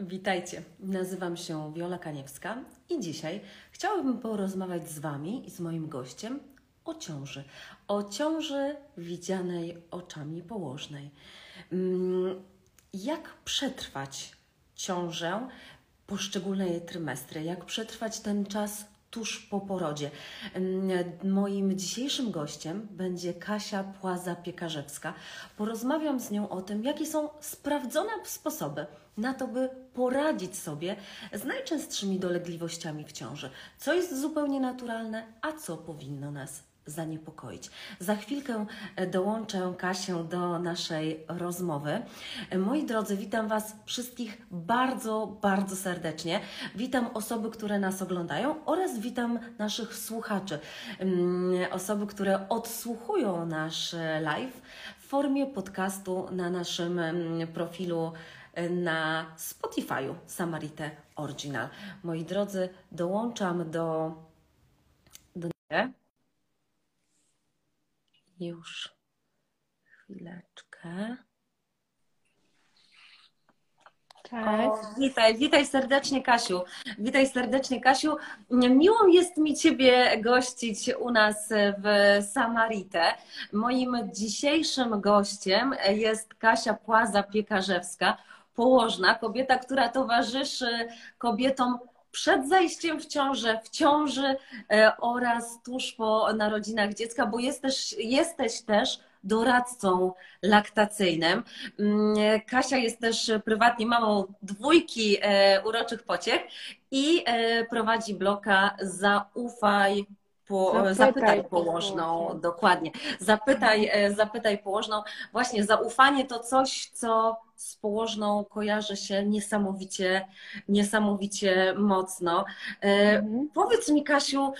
Witajcie, nazywam się Wiola Kaniewska i dzisiaj chciałabym porozmawiać z Wami i z moim gościem o ciąży. O ciąży widzianej oczami położnej. Mm, Jak przetrwać ciążę, poszczególne jej trymestry, jak przetrwać ten czas tuż po porodzie. Moim dzisiejszym gościem będzie Kasia Płaza-Piekarzewska. Porozmawiam z nią o tym, jakie są sprawdzone sposoby na to, by poradzić sobie z najczęstszymi dolegliwościami w ciąży, co jest zupełnie naturalne, a co powinno nas zaniepokoić. Za chwilkę e, dołączę Kasię do naszej rozmowy. E, Moi drodzy, witam Was wszystkich bardzo, bardzo serdecznie. Witam osoby, które nas oglądają oraz witam naszych słuchaczy. Mm, Osoby, które odsłuchują nasz e, live w formie podcastu na naszym mm, profilu na Spotify'u Samarite Original. Moi drodzy, dołączam do, do już chwileczkę. Cześć. O, witaj, witaj serdecznie Kasiu. Witaj serdecznie Kasiu. Miło jest mi Ciebie gościć u nas w Samaritę. Moim dzisiejszym gościem jest Kasia Płaza-Piekarzewska, położna, kobieta, która towarzyszy kobietom przed zajściem w ciążę, w ciąży e, oraz tuż po narodzinach dziecka, bo jesteś, jesteś też doradcą laktacyjnym. Mm, Kasia jest też prywatnie mamą dwójki e, uroczych pociech i e, prowadzi bloga Zaufaj po, Zapytaj zapytaj położną, dokładnie. Zapytaj, e, zapytaj położną. Właśnie zaufanie to coś, co z położną kojarzy się niesamowicie, niesamowicie mocno. E, Mhm. Powiedz mi, Kasiu,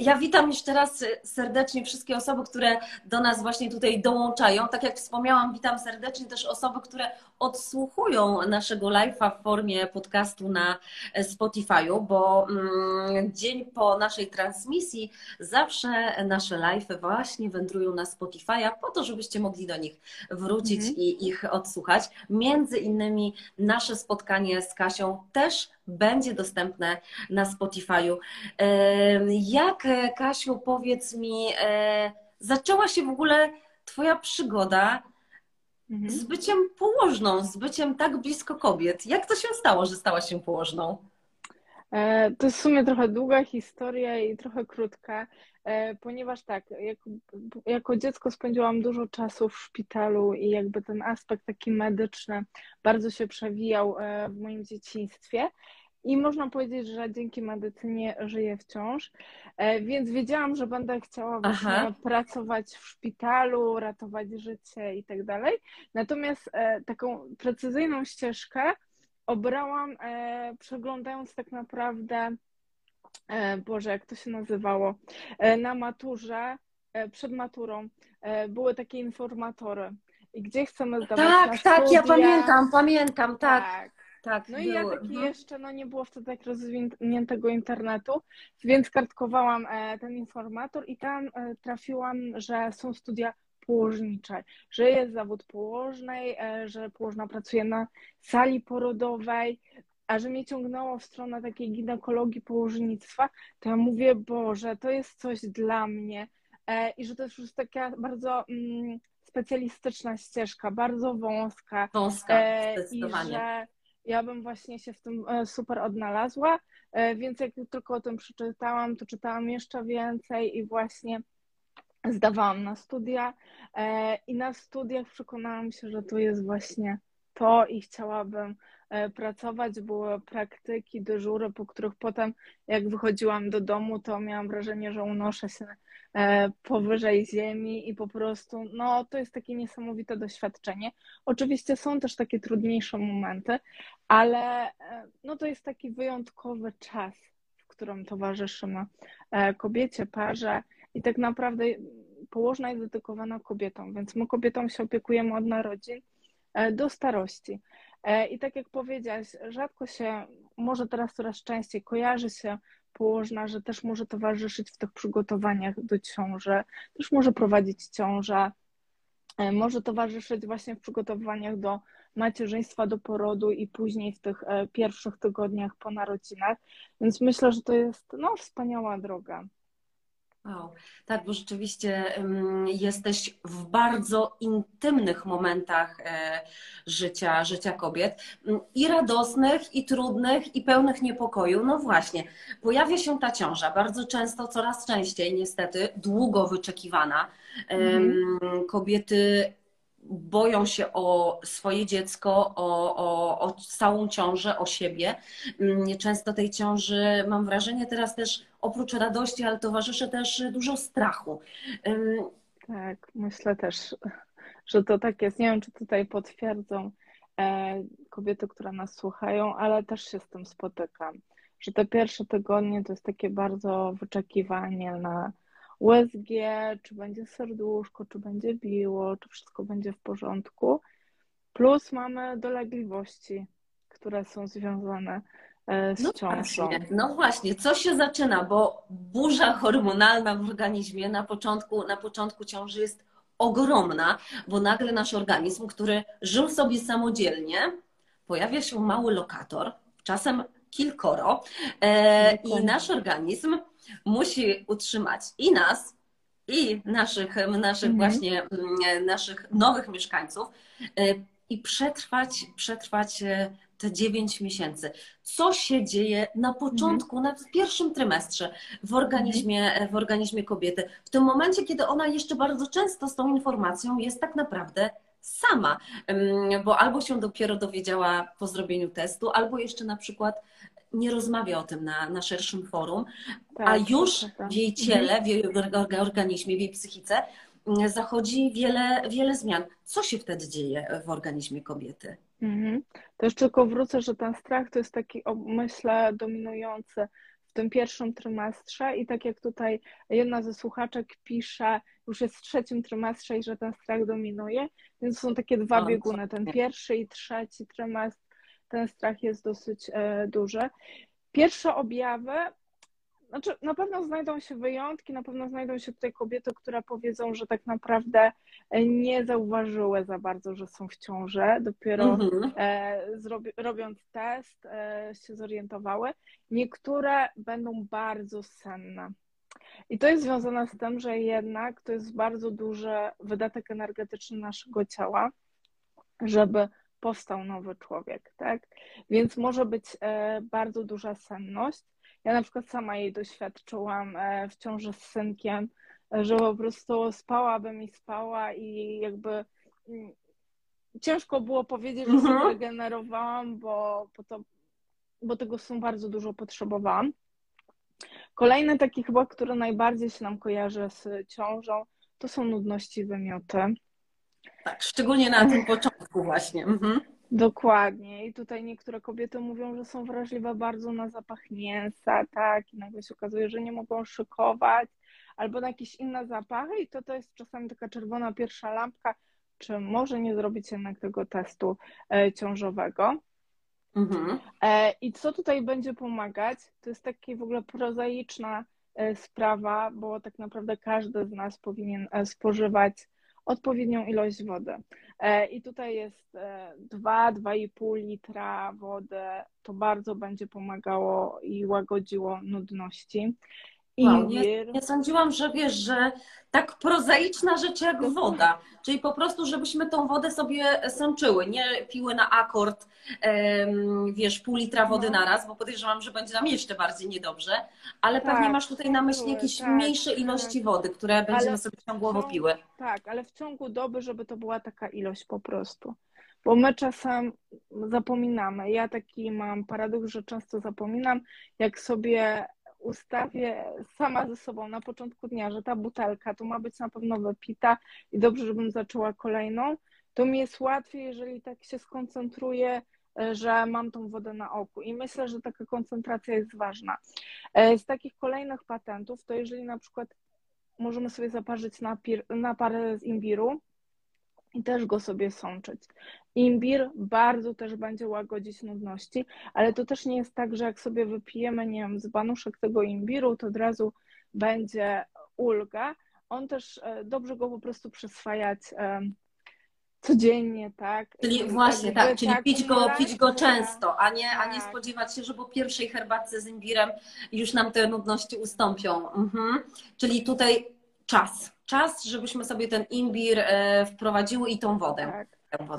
ja witam jeszcze raz serdecznie wszystkie osoby, które do nas właśnie tutaj dołączają. Tak jak wspomniałam, witam serdecznie też osoby, które odsłuchują naszego live'a w formie podcastu na Spotify'u, bo mm, dzień po naszej transmisji zawsze nasze live'y właśnie wędrują na Spotify'a po to, żebyście mogli do nich wrócić Mhm. i ich odsłuchać. Między innymi nasze spotkanie z Kasią też będzie dostępne na Spotify'u. Jak, e, Kasiu, powiedz mi, e, zaczęła się w ogóle Twoja przygoda Mhm. z byciem położną, z byciem tak blisko kobiet? Jak to się stało, że stałaś się położną? E, To jest w sumie trochę długa historia i trochę krótka, ponieważ tak, jako, jako dziecko spędziłam dużo czasu w szpitalu i jakby ten aspekt taki medyczny bardzo się przewijał e, w moim dzieciństwie. I można powiedzieć, że dzięki medycynie żyję wciąż, E, więc wiedziałam, że będę chciała pracować w szpitalu, ratować życie i tak dalej. Natomiast e, taką precyzyjną ścieżkę obrałam, e, przeglądając tak naprawdę, e, Boże, jak to się nazywało, e, na maturze, e, przed maturą, e, były takie informatory. I gdzie chcemy zdawać Tak, tak, ja studia. pamiętam, pamiętam, tak, Tak. tak. No i ja taki Mhm. jeszcze, no nie było wtedy tak rozwiniętego internetu, więc kartkowałam e, ten informator i tam e, trafiłam, że są studia położnicze, że jest zawód położnej, e, że położna pracuje na sali porodowej, a że mnie ciągnęło w stronę takiej ginekologii położnictwa, to ja mówię, Boże, to jest coś dla mnie e, i że to jest już taka bardzo mm, specjalistyczna ścieżka, bardzo wąska, Wąska, E, I zdecydowanie. że ja bym właśnie się w tym e, super odnalazła, więc jak tylko o tym przeczytałam, to czytałam jeszcze więcej i właśnie zdawałam na studia. I na studiach przekonałam się, że to jest właśnie to i chciałabym pracować. Były praktyki, dyżury, po których potem, jak wychodziłam do domu, to miałam wrażenie, że unoszę się e, powyżej ziemi i po prostu, no, to jest takie niesamowite doświadczenie. Oczywiście są też takie trudniejsze momenty, ale e, no, to jest taki wyjątkowy czas, w którym towarzyszymy e, kobiecie, parze i tak naprawdę położna jest dedykowana kobietom, więc my kobietom się opiekujemy od narodzin e, do starości. E, I tak jak powiedziałaś, rzadko się, może teraz coraz częściej kojarzy się położna, że też może towarzyszyć w tych przygotowaniach do ciąży, też może prowadzić ciążę, e, może towarzyszyć właśnie w przygotowaniach do macierzyństwa do porodu i później w tych e, pierwszych tygodniach po narodzinach. Więc myślę, że to jest no, wspaniała droga. Wow. Tak, bo rzeczywiście jesteś w bardzo intymnych momentach e, życia, życia kobiet mm, i radosnych, i trudnych, i pełnych niepokoju. No właśnie, pojawia się ta ciąża, bardzo często, coraz częściej niestety, długo wyczekiwana. Um, kobiety boją się o swoje dziecko, o, o, o całą ciążę, o siebie. Mm, często tej ciąży, mam wrażenie, teraz też oprócz radości, ale towarzyszy też dużo strachu. Tak, myślę też, że to tak jest. Nie wiem, czy tutaj potwierdzą e, kobiety, które nas słuchają, ale też się z tym spotykam, że te pierwsze tygodnie to jest takie bardzo wyczekiwanie na USG, czy będzie serduszko, czy będzie biło, czy wszystko będzie w porządku. Plus mamy dolegliwości, które są związane e, z no ciążą. Właśnie, no właśnie, co się zaczyna, bo burza hormonalna w organizmie na początku, na początku ciąży jest ogromna, bo nagle nasz organizm, który żył sobie samodzielnie, pojawia się mały lokator, czasem kilkoro, e, i nasz organizm musi utrzymać i nas, i naszych, naszych mhm. właśnie mm, naszych nowych mieszkańców e, i przetrwać, przetrwać e, te 9 miesięcy. Co się dzieje na początku, mhm. na pierwszym trymestrze w organizmie, mhm. w organizmie kobiety? W tym momencie, kiedy ona jeszcze bardzo często z tą informacją jest tak naprawdę sama, bo albo się dopiero dowiedziała po zrobieniu testu, albo jeszcze na przykład nie rozmawia o tym na, na szerszym forum, tak, a już tak, tak. w jej ciele, w jej organizmie, w jej psychice mm, zachodzi wiele, wiele zmian. Co się wtedy dzieje w organizmie kobiety? Mhm. To jeszcze tylko wrócę, że ten strach to jest taki, myślę, dominujący w tym pierwszym trymestrze i tak jak tutaj jedna ze słuchaczek pisze, już jest w trzecim trymestrze i że ten strach dominuje, więc są takie dwa bieguny, ten pierwszy i trzeci trymestr ten strach jest dosyć e, duży. Pierwsze objawy, znaczy na pewno znajdą się wyjątki, na pewno znajdą się tutaj kobiety, które powiedzą, że tak naprawdę e, nie zauważyły za bardzo, że są w ciąży, dopiero mhm. E, zrobi, robiąc test się zorientowały. Niektóre będą bardzo senne. I to jest związane z tym, że jednak to jest bardzo duży wydatek energetyczny naszego ciała, żeby powstał nowy człowiek, tak? Więc może być e, bardzo duża senność. Ja na przykład sama jej doświadczyłam e, w ciąży z synkiem, że po prostu spałabym i spała i jakby mm, ciężko było powiedzieć, że się mhm. regenerowałam, bo, bo, to, bo tego są bardzo dużo potrzebowałam. Kolejny taki chyba, który najbardziej się nam kojarzy z ciążą, to są nudności wymioty. Tak, szczególnie na tym początku właśnie. Mhm. Dokładnie. I tutaj niektóre kobiety mówią, że są wrażliwe bardzo na zapach mięsa, tak, i nagle się okazuje, że nie mogą szykować, albo na jakieś inne zapachy i to, to jest czasami taka czerwona pierwsza lampka, czy może nie zrobić jednak tego testu e, ciążowego. Mhm. E, I co tutaj będzie pomagać? To jest taka w ogóle prozaiczna e, sprawa, bo tak naprawdę każdy z nas powinien spożywać odpowiednią ilość wody. E, I tutaj jest 2-2,5 e, litra wody. To bardzo będzie pomagało i łagodziło nudności. Wow, nie, nie, sądziłam, że wiesz, że tak prozaiczna rzecz jak woda, czyli po prostu, żebyśmy tą wodę sobie sączyły, nie piły na akord, wiesz, pół litra wody no. naraz, bo podejrzewam, że będzie nam jeszcze bardziej niedobrze, ale tak, pewnie masz tutaj na myśli jakieś tak, mniejsze tak. ilości wody, które będziemy ale sobie ciągłowo piły. Tak, ale w ciągu doby, żeby to była taka ilość po prostu. Bo my czasem zapominamy. Ja taki mam paradoks, że często zapominam, jak sobie ustawię sama ze sobą na początku dnia, że ta butelka tu ma być na pewno wypita i dobrze, żebym zaczęła kolejną, to mi jest łatwiej, jeżeli tak się skoncentruję, e, że mam tą wodę na oku. I myślę, że taka koncentracja jest ważna. E, z takich kolejnych patentów, to jeżeli na przykład możemy sobie zaparzyć napir, napar z imbiru, i też go sobie sączyć. Imbir bardzo też będzie łagodzić nudności, ale to też nie jest tak, że jak sobie wypijemy, nie wiem, z banuszek tego imbiru, to od razu będzie ulga. On też e, dobrze go po prostu przyswajać codziennie, tak? Czyli Jakby właśnie, tak, czyli ta pić go, pić go akumulacja- często, a nie, a nie Tak. spodziewać się, że po pierwszej herbatce z imbirem już nam te nudności ustąpią. Mhm. Czyli tutaj czas, czas, żebyśmy sobie ten imbir e, wprowadziły i tą wodę. Tak.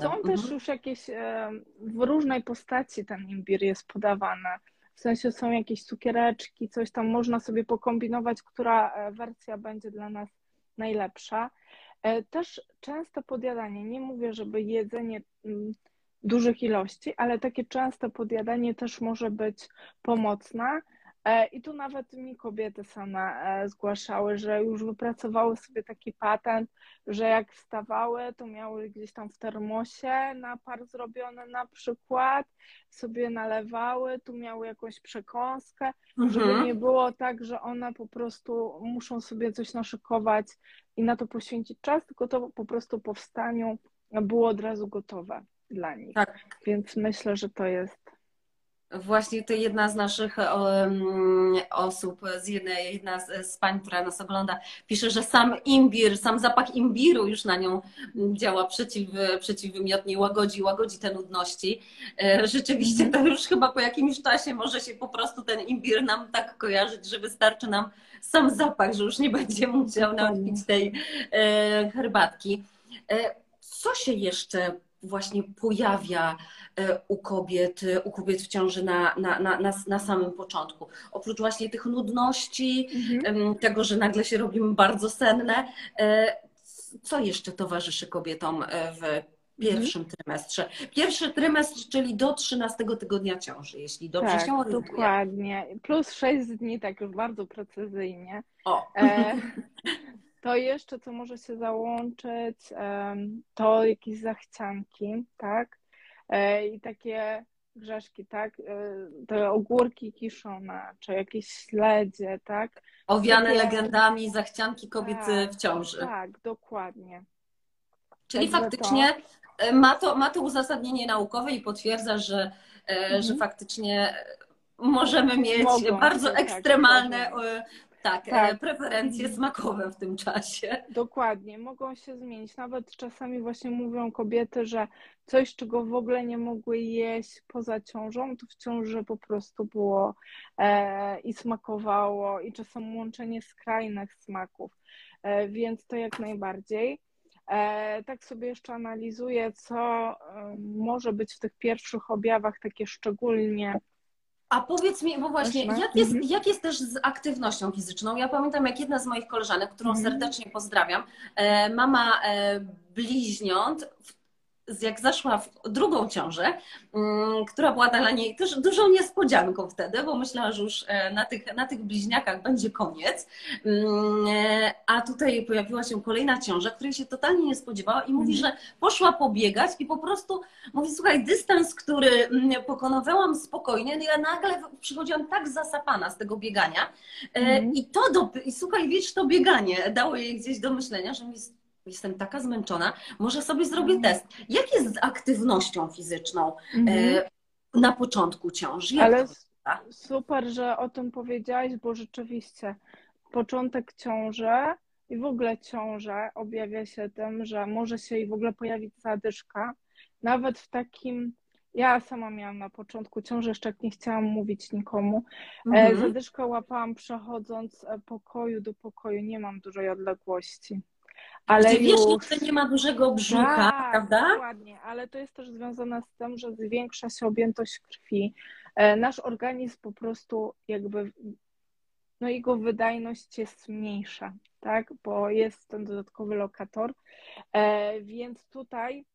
Są Mhm. też już jakieś, e, w różnej postaci ten imbir jest podawany. W sensie są jakieś cukiereczki, coś tam można sobie pokombinować, która e, wersja będzie dla nas najlepsza. Też częste podjadanie, nie mówię, żeby jedzenie mm, dużych ilości, ale takie częste podjadanie też może być pomocne. E, I tu nawet mi kobiety same e, zgłaszały, że już wypracowały sobie taki patent, że jak wstawały, to miały gdzieś tam w termosie napar zrobiony na przykład, sobie nalewały, tu miały jakąś przekąskę, żeby Mhm. nie było tak, że one po prostu muszą sobie coś naszykować i na to poświęcić czas, tylko to po prostu po wstaniu było od razu gotowe dla nich. Tak. Więc myślę, że to jest Właśnie to jedna z naszych em, osób, z jednej, jedna z, z pań, która nas ogląda, pisze, że sam imbir, sam zapach imbiru już na nią działa przeciw, przeciwwymiotnie, łagodzi, łagodzi te nudności. E, Rzeczywiście to już chyba po jakimś czasie może się po prostu ten imbir nam tak kojarzyć, że wystarczy nam sam zapach, że już nie będzie musiał nam pić tej e, herbatki. E, Co się jeszcze właśnie pojawia e, u kobiet, e, u kobiet w ciąży na, na, na, na, na samym początku. Oprócz właśnie tych nudności, em, tego, że nagle się robimy bardzo senne, e, co jeszcze towarzyszy kobietom w pierwszym trymestrze? Pierwszy trymestr, czyli do 13 tygodnia ciąży, jeśli dobrze tak, się orientuję. dokładnie. Plus 6 dni, tak już bardzo precyzyjnie. O, E, to jeszcze, co może się załączyć, to jakieś zachcianki, tak? E, I takie grzeszki, tak? E, Te ogórki kiszone, czy jakieś śledzie, tak? owiane takie- legendami zachcianki kobiet Tak, w ciąży. Tak, dokładnie. Czyli Także faktycznie e, ma to, ma to uzasadnienie naukowe i potwierdza, że, Mhm. że faktycznie możemy mieć Mogą bardzo tak, ekstremalne e, tak, e, Tak. preferencje smakowe w tym czasie. Dokładnie, mogą się zmienić. Nawet czasami właśnie mówią kobiety, że coś, czego w ogóle nie mogły jeść poza ciążą, to w ciąży po prostu było e, i smakowało, i czasem łączenie skrajnych smaków, e, więc to jak najbardziej. E, tak sobie jeszcze analizuję, co e, może być w tych pierwszych objawach takie szczególnie A powiedz mi, bo właśnie, jak jest, Mhm. jak jest też z aktywnością fizyczną? Ja pamiętam, jak jedna z moich koleżanek, którą Mhm. serdecznie pozdrawiam, e, mama e, bliźniąt, w- jak zaszła w drugą ciążę, mm, która była dla niej też dużą niespodzianką wtedy, bo myślała, że już e, na tych, na tych bliźniakach będzie koniec. Mm, e, A tutaj pojawiła się kolejna ciąża, której się totalnie nie spodziewała i mówi, że poszła pobiegać i po prostu mówi, słuchaj, dystans, który mm, pokonywałam spokojnie, no ja nagle przychodziłam tak zasapana z tego biegania e, Mhm. i to, do, i słuchaj, wiesz, to bieganie dało jej gdzieś do myślenia, że mi jestem taka zmęczona, może sobie zrobię Mhm. test. Jak jest z aktywnością fizyczną Mhm. e, na początku ciąży? Jak Ale super, że o tym powiedziałaś, bo rzeczywiście początek ciąży i w ogóle ciąża objawia się tym, że może się i w ogóle pojawić zadyszka. Nawet w takim, ja sama miałam na początku ciąży, jeszcze jak nie chciałam mówić nikomu, e, Mhm. zadyszkę łapałam przechodząc e, pokoju do pokoju, nie mam dużej odległości. Ale Gdzie wiesz, już... że nie ma dużego brzucha, Tak, prawda? dokładnie, ale to jest też związane z tym, że zwiększa się objętość krwi. E, Nasz organizm po prostu jakby, no jego wydajność jest mniejsza, tak, bo jest ten dodatkowy lokator, E, więc tutaj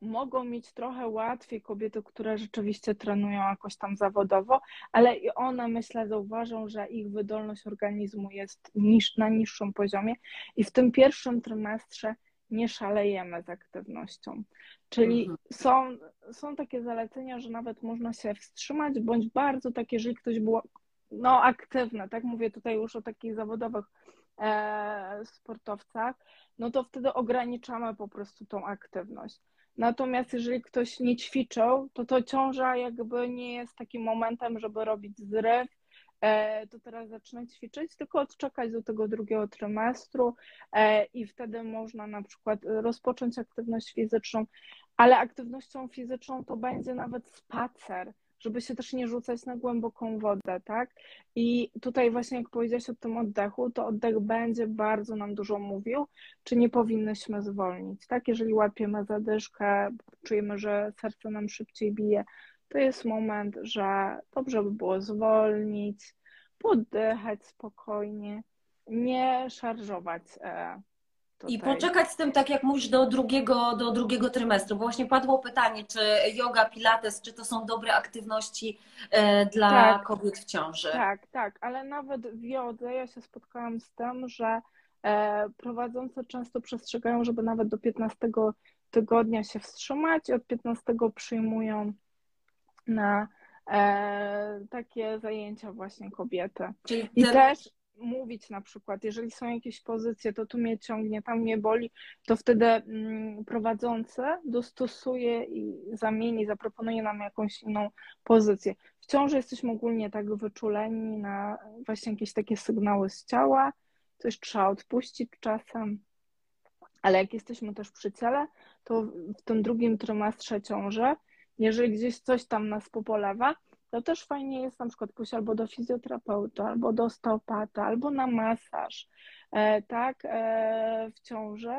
mogą mieć trochę łatwiej kobiety, które rzeczywiście trenują jakoś tam zawodowo, ale i one myślę zauważą, że ich wydolność organizmu jest niż, na niższym poziomie i w tym pierwszym trymestrze nie szalejemy z aktywnością. Czyli Mhm. są, są takie zalecenia, że nawet można się wstrzymać, bądź bardzo takie, jeżeli ktoś był no, aktywny, tak mówię tutaj już o takich zawodowych e, sportowcach, no to wtedy ograniczamy po prostu tą aktywność. Natomiast jeżeli ktoś nie ćwiczył, to to ciąża jakby nie jest takim momentem, żeby robić zryw e, to teraz zaczynać ćwiczyć, tylko odczekać do tego drugiego trymestru e, i wtedy można na przykład rozpocząć aktywność fizyczną, ale aktywnością fizyczną to będzie nawet spacer żeby się też nie rzucać na głęboką wodę, tak? I tutaj właśnie jak powiedziałeś o tym oddechu, to oddech będzie bardzo nam dużo mówił, czy nie powinnyśmy zwolnić, tak? Jeżeli łapiemy zadyszkę, czujemy, że serce nam szybciej bije, to jest moment, że dobrze by było zwolnić, poddychać spokojnie, nie szarżować e, Tutaj. I poczekać z tym, tak jak mówisz, do drugiego, do drugiego trymestru. Bo właśnie padło pytanie, czy yoga, pilates, czy to są dobre aktywności e, dla tak, kobiet w ciąży? Tak, tak, ale nawet w jodze ja się spotkałam z tym, że e, prowadzące często przestrzegają, żeby nawet do 15 tygodnia się wstrzymać i od 15 przyjmują na e, takie zajęcia właśnie kobiety. Czyli I też mówić na przykład, jeżeli są jakieś pozycje, to tu mnie ciągnie, tam mnie boli, to wtedy mm, prowadzący dostosuje i zamieni, zaproponuje nam jakąś inną pozycję. W ciąży jesteśmy ogólnie tak wyczuleni na właśnie jakieś takie sygnały z ciała, coś trzeba odpuścić czasem, ale jak jesteśmy też przy ciele, to w tym drugim trymestrze ciąży, jeżeli gdzieś coś tam nas popolewa, to też fajnie jest na przykład pójść albo do fizjoterapeuty, albo do osteopata, albo na masaż, e, tak, e, w ciąży.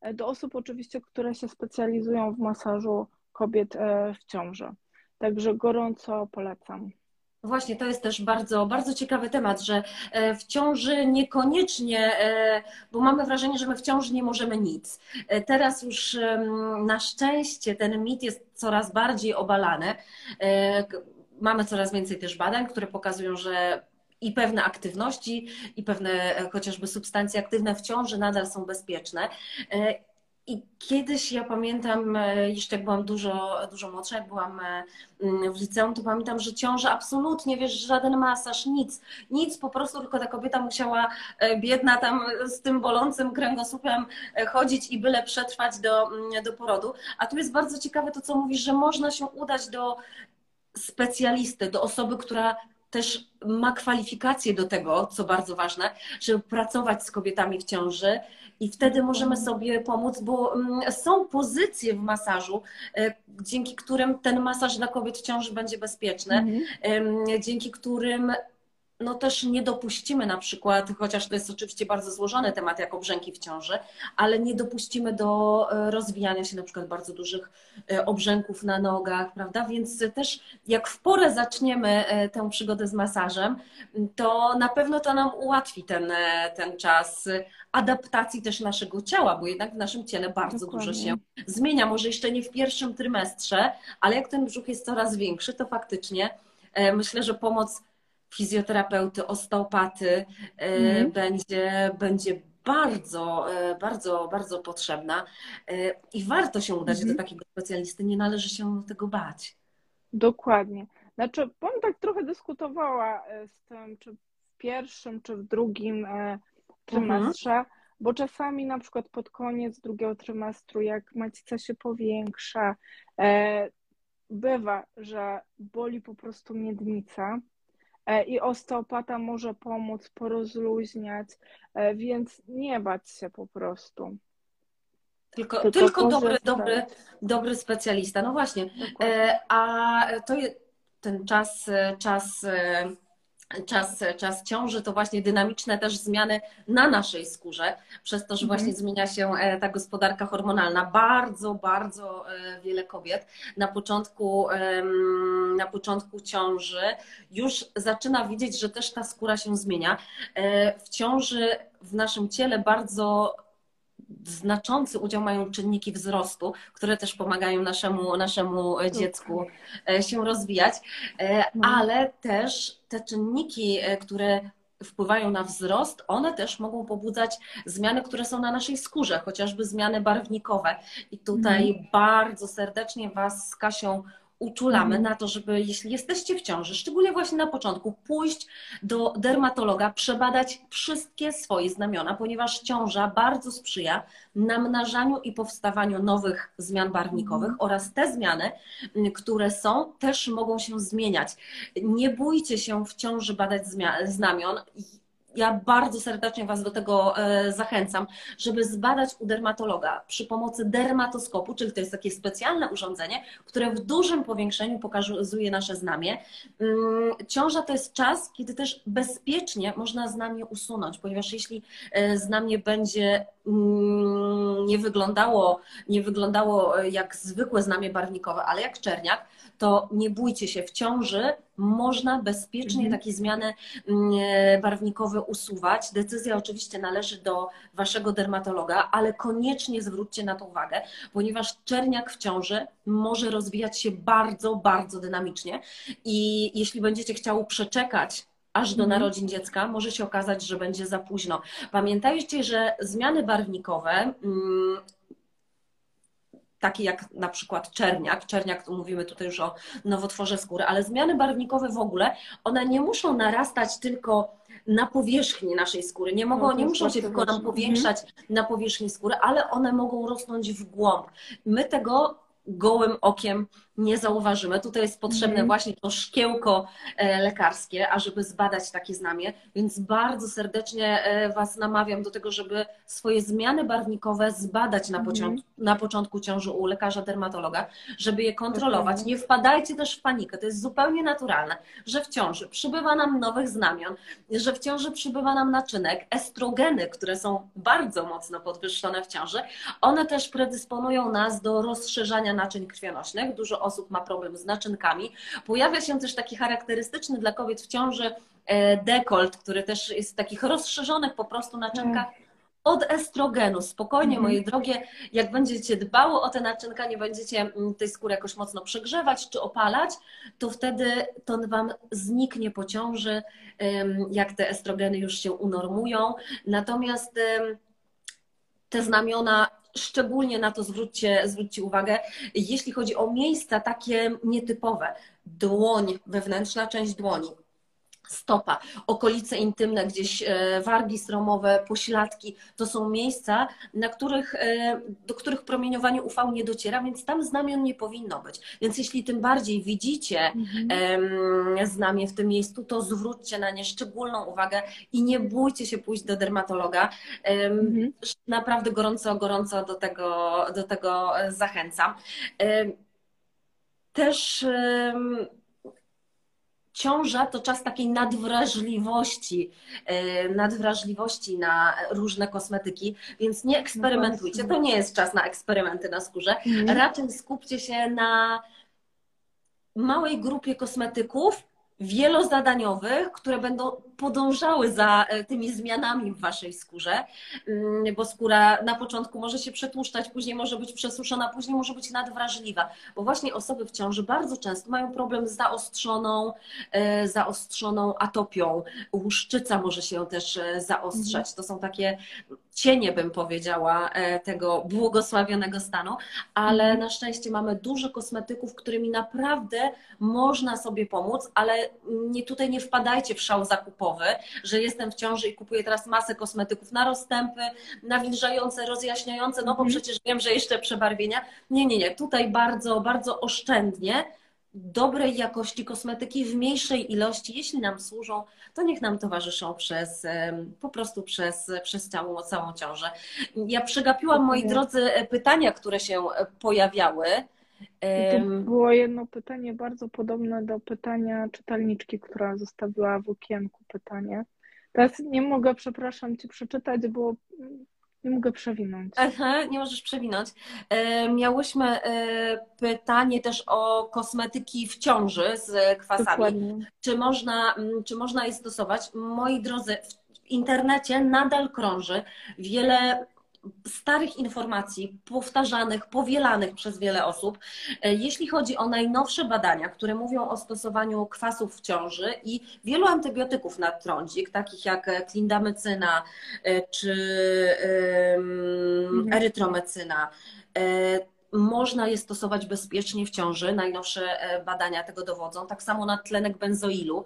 E, do osób oczywiście, które się specjalizują w masażu kobiet w ciąży. Także gorąco polecam. Właśnie, to jest też bardzo, bardzo ciekawy temat, że w ciąży niekoniecznie, bo mamy wrażenie, że my w ciąży nie możemy nic. Teraz już na szczęście ten mit jest coraz bardziej obalany mamy coraz więcej też badań, które pokazują, że i pewne aktywności, i pewne e, chociażby substancje aktywne w ciąży nadal są bezpieczne. E, I kiedyś ja pamiętam, e, jeszcze jak byłam dużo, dużo młodsza, jak byłam mm, w liceum, to pamiętam, że ciąża absolutnie, wiesz, żaden masaż, nic, nic, po prostu tylko ta kobieta musiała biedna tam z tym bolącym kręgosłupem chodzić i byle przetrwać do, mm, do porodu. A tu jest bardzo ciekawe to, co mówisz, że można się udać do specjalistę, do osoby, która też ma kwalifikacje do tego, co bardzo ważne, żeby pracować z kobietami w ciąży i wtedy możemy sobie pomóc, bo mm, są pozycje w masażu, e, dzięki którym ten masaż dla kobiet w ciąży będzie bezpieczny, mhm. dzięki którym no też nie dopuścimy na przykład, chociaż to jest oczywiście bardzo złożony temat jak obrzęki w ciąży, ale nie dopuścimy do e, rozwijania się na przykład bardzo dużych e, obrzęków na nogach, prawda? Więc też jak w porę zaczniemy e, tę przygodę z masażem, to na pewno to nam ułatwi ten, ten czas adaptacji też naszego ciała, bo jednak w naszym ciele bardzo Dokładnie. dużo się zmienia. Może jeszcze nie w pierwszym trymestrze, ale jak ten brzuch jest coraz większy, to faktycznie myślę, że pomoc fizjoterapeuty, osteopaty mm. będzie, będzie bardzo, e, bardzo, bardzo potrzebna e, i warto się udać mm. do mhm. takiego specjalisty, nie należy się tego bać. Dokładnie. Znaczy, bym tak trochę dyskutowała z tym, czy w pierwszym, czy w drugim trymestrze, mm. bo czasami na przykład pod koniec drugiego trymestru, jak macica się powiększa, bywa, że boli po prostu miednica, E, i osteopata może pomóc porozluźniać, e, więc nie bać się po prostu. Tylko, tylko, tylko dobry, dobry, dobry specjalista. No właśnie. E, a to ten czas, czas czas, czas ciąży, to właśnie dynamiczne też zmiany na naszej skórze, przez to, że właśnie mhm. zmienia się e, ta gospodarka hormonalna. Bardzo, bardzo e, wiele kobiet na początku, na początku ciąży już zaczyna widzieć, że też ta skóra się zmienia. E, w ciąży w naszym ciele bardzo znaczący udział mają czynniki wzrostu, które też pomagają naszemu, naszemu dziecku e, się rozwijać, e, mhm. ale też te czynniki, e, które wpływają na wzrost, one też mogą pobudzać zmiany, które są na naszej skórze, chociażby zmiany barwnikowe. I tutaj mhm. bardzo serdecznie Was z Kasią uczulamy Mhm. na to, żeby jeśli jesteście w ciąży, szczególnie właśnie na początku, pójść do dermatologa, przebadać wszystkie swoje znamiona, ponieważ ciąża bardzo sprzyja namnażaniu i powstawaniu nowych zmian barwnikowych Mhm. oraz te zmiany, które są, też mogą się zmieniać. Nie bójcie się w ciąży badać znamion. Ja bardzo serdecznie Was do tego e, zachęcam, żeby zbadać u dermatologa przy pomocy dermatoskopu, czyli to jest takie specjalne urządzenie, które w dużym powiększeniu pokazuje nasze znamie. Mm, Ciąża to jest czas, kiedy też bezpiecznie można znamie usunąć, ponieważ jeśli e, znamie będzie mm, nie wyglądało, nie wyglądało e, jak zwykłe znamie barwnikowe, ale jak czerniak, to nie bójcie się, w ciąży można bezpiecznie Mhm. takie zmiany mm, e, barwnikowe usuwać. Decyzja oczywiście należy do waszego dermatologa, ale koniecznie zwróćcie na to uwagę, ponieważ czerniak w ciąży może rozwijać się bardzo, bardzo dynamicznie i jeśli będziecie chciały przeczekać aż do Mhm. narodzin dziecka, może się okazać, że będzie za późno. Pamiętajcie, że zmiany barwnikowe mm, takie jak na przykład czerniak, czerniak to mówimy tutaj już o nowotworze skóry, ale zmiany barwnikowe w ogóle, one nie muszą narastać tylko na powierzchni naszej skóry, nie, mogą, No, nie muszą się tylko nam ważne. powiększać na powierzchni skóry, ale one mogą rosnąć w głąb. My tego gołym okiem nie zauważymy. Tutaj jest potrzebne Mhm. właśnie to szkiełko e, lekarskie, ażeby zbadać takie znamie, więc bardzo serdecznie e, Was namawiam do tego, żeby swoje zmiany barwnikowe zbadać na, Mhm. początku, na początku ciąży u lekarza dermatologa, żeby je kontrolować. Nie wpadajcie też w panikę, to jest zupełnie naturalne, że w ciąży przybywa nam nowych znamion, że w ciąży przybywa nam naczynek, estrogeny, które są bardzo mocno podwyższone w ciąży, one też predysponują nas do rozszerzania naczyń krwionośnych. Dużo osób ma problem z naczynkami. Pojawia się też taki charakterystyczny dla kobiet w ciąży e, dekolt, który też jest w takich rozszerzonych po prostu naczynkach od estrogenu. Spokojnie, Mhm. moje drogie, jak będziecie dbały o te naczynka, nie będziecie mm, tej skóry jakoś mocno przegrzewać czy opalać, to wtedy to Wam zniknie po ciąży, jak te estrogeny już się unormują. Natomiast te znamiona, szczególnie na to zwróćcie, zwróćcie uwagę, jeśli chodzi o miejsca takie nietypowe, dłoń, wewnętrzna część dłoni, stopa, okolice intymne, gdzieś e, wargi sromowe, pośladki, to są miejsca, na których, e, do których promieniowanie UV nie dociera, więc tam znamion nie powinno być. Więc jeśli tym bardziej widzicie Mhm. em, znamie w tym miejscu, to zwróćcie na nie szczególną uwagę i nie bójcie się pójść do dermatologa. Mhm. Naprawdę gorąco, gorąco do tego, do tego e, zachęcam. Też ciąża to czas takiej nadwrażliwości, e, nadwrażliwości na różne kosmetyki, więc nie eksperymentujcie. To nie jest czas na eksperymenty na skórze. Mhm. Raczej skupcie się na małej grupie kosmetyków wielozadaniowych, które będą podążały za e, tymi zmianami w waszej skórze, Mm, bo skóra na początku może się przetłuszczać, później może być przesuszona, później może być nadwrażliwa, bo właśnie osoby w ciąży bardzo często mają problem z zaostrzoną, e, zaostrzoną atopią. Łuszczyca może się też e, zaostrzać. To są takie cienie, bym powiedziała, e, tego błogosławionego stanu, ale Mhm. na szczęście mamy dużo kosmetyków, którymi naprawdę można sobie pomóc, ale nie, tutaj nie wpadajcie w szał zakupowy, że jestem w ciąży i kupuję teraz masę kosmetyków na rozstępy, nawilżające, rozjaśniające, no bo Mhm. przecież wiem, że jeszcze przebarwienia. Nie, nie, nie. Tutaj bardzo, bardzo oszczędnie dobrej jakości kosmetyki w mniejszej ilości, jeśli nam służą, to niech nam towarzyszą przez po prostu przez, przez całą, całą ciążę. Ja przegapiłam, moi Dokładnie. drodzy, e, pytania, które się e, pojawiały. Em, było jedno pytanie bardzo podobne do pytania czytelniczki, która zostawiła w okienku pytanie. Teraz nie mogę, przepraszam, ci przeczytać, bo nie mogę przewinąć. Aha, nie możesz przewinąć. E, Miałyśmy e, pytanie też o kosmetyki w ciąży z kwasami. Dokładnie. Czy można, czy można je stosować? Moi drodzy, w internecie nadal krąży wiele starych informacji, powtarzanych, powielanych przez wiele osób. E, Jeśli chodzi o najnowsze badania, które mówią o stosowaniu kwasów w ciąży i wielu antybiotyków na trądzik, takich jak e, klindamycyna e, czy Mhm. erytromecyna, e, można je stosować bezpiecznie w ciąży. Najnowsze e, badania tego dowodzą. Tak samo nadtlenek benzoilu,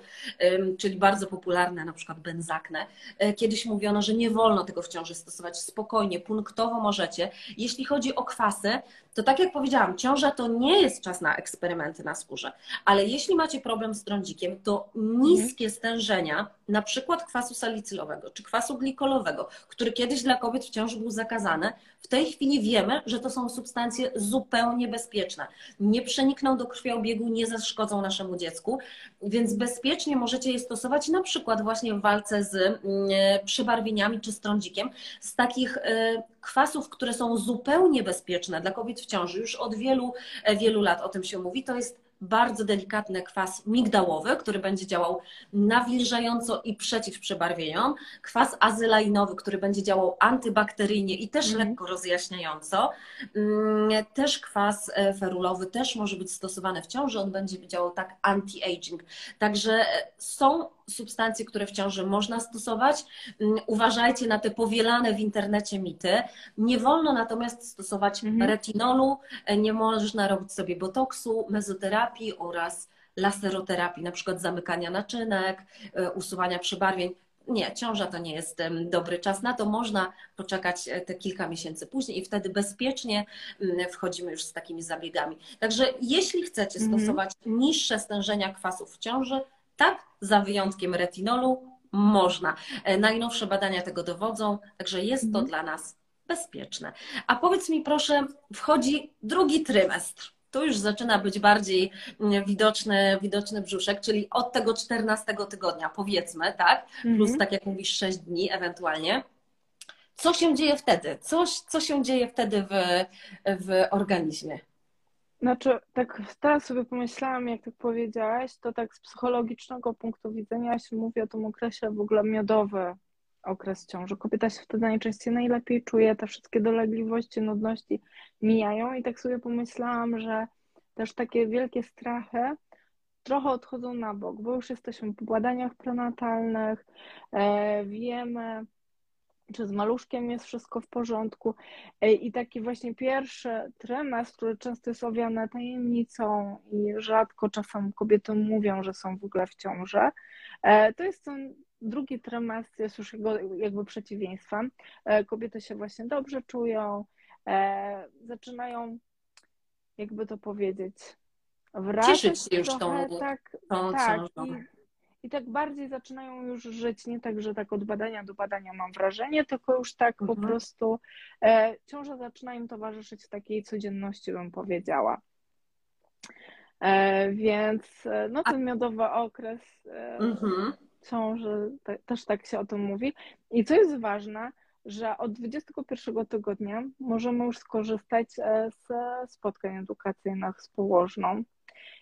czyli bardzo popularne na przykład benzakne. E, kiedyś mówiono, że nie wolno tego w ciąży stosować. Spokojnie, punktowo możecie. Jeśli chodzi o kwasy, to tak jak powiedziałam, ciąża to nie jest czas na eksperymenty na skórze, ale jeśli macie problem z trądzikiem, to niskie stężenia, na przykład kwasu salicylowego czy kwasu glikolowego, który kiedyś dla kobiet w ciąży był zakazany, w tej chwili wiemy, że to są substancje zupełnie bezpieczne. Nie przenikną do krwiobiegu, nie zaszkodzą naszemu dziecku, więc bezpiecznie możecie je stosować na przykład właśnie w walce z mm, przebarwieniami czy z trądzikiem. Z takich e, kwasów, które są zupełnie bezpieczne dla kobiet w ciąży, już od wielu, e, wielu lat o tym się mówi, to jest bardzo delikatny kwas migdałowy, który będzie działał nawilżająco i przeciw przebarwieniom, kwas azylainowy, który będzie działał antybakteryjnie i też mm. lekko rozjaśniająco, mm, też kwas e, ferulowy też może być stosowany w ciąży, on będzie działał tak anti-aging. Także e, są substancje, które w ciąży można stosować. Mm, uważajcie na te powielane w internecie mity. Nie wolno natomiast stosować mhm. retinolu, e, nie można robić sobie botoksu, mezoterapii oraz laseroterapii, na przykład zamykania naczynek, e, usuwania przebarwień. Nie, ciąża to nie jest dobry czas na to. Można poczekać e, te kilka miesięcy później i wtedy bezpiecznie mm, wchodzimy już z takimi zabiegami. Także jeśli chcecie mhm. stosować niższe stężenia kwasów w ciąży, tak, za wyjątkiem retinolu można. E, najnowsze badania tego dowodzą, także jest to mhm. dla nas bezpieczne. A powiedz mi proszę, wchodzi drugi trymestr. Tu już zaczyna być bardziej mm, widoczny, widoczny brzuszek, czyli od tego 14 tygodnia, powiedzmy, tak? Plus, mhm. tak jak mówisz, 6 dni ewentualnie. Co się dzieje wtedy? Coś, co się dzieje wtedy w, w organizmie? Znaczy, tak teraz sobie pomyślałam, jak tak powiedziałaś, to tak z psychologicznego punktu widzenia się mówi o tym okresie w ogóle miodowy okres ciąży. Kobieta się wtedy najczęściej najlepiej czuje, te wszystkie dolegliwości, nudności mijają i tak sobie pomyślałam, że też takie wielkie strachy trochę odchodzą na bok, bo już jesteśmy po badaniach prenatalnych, e, wiemy, czy z maluszkiem jest wszystko w porządku. I taki właśnie pierwszy trymestr, który często jest owiany tajemnicą i rzadko czasem kobiety mówią, że są w ogóle w ciąży, e, to jest ten drugi trymestr, jest już jego jakby przeciwieństwem. E, kobiety się właśnie dobrze czują, e, zaczynają, jakby to powiedzieć, wracać Cieszyć się już tą, tak, tą tak, i, i tak bardziej zaczynają już żyć, nie tak, że tak od badania do badania mam wrażenie, tylko już tak mhm. po prostu e, ciąże zaczyna im towarzyszyć w takiej codzienności, bym powiedziała. E, więc e, no ten miodowy okres e, mhm. ciąży, te, też tak się o tym mówi. I co jest ważne, że od 21 tygodnia możemy już skorzystać e, ze spotkań edukacyjnych z położną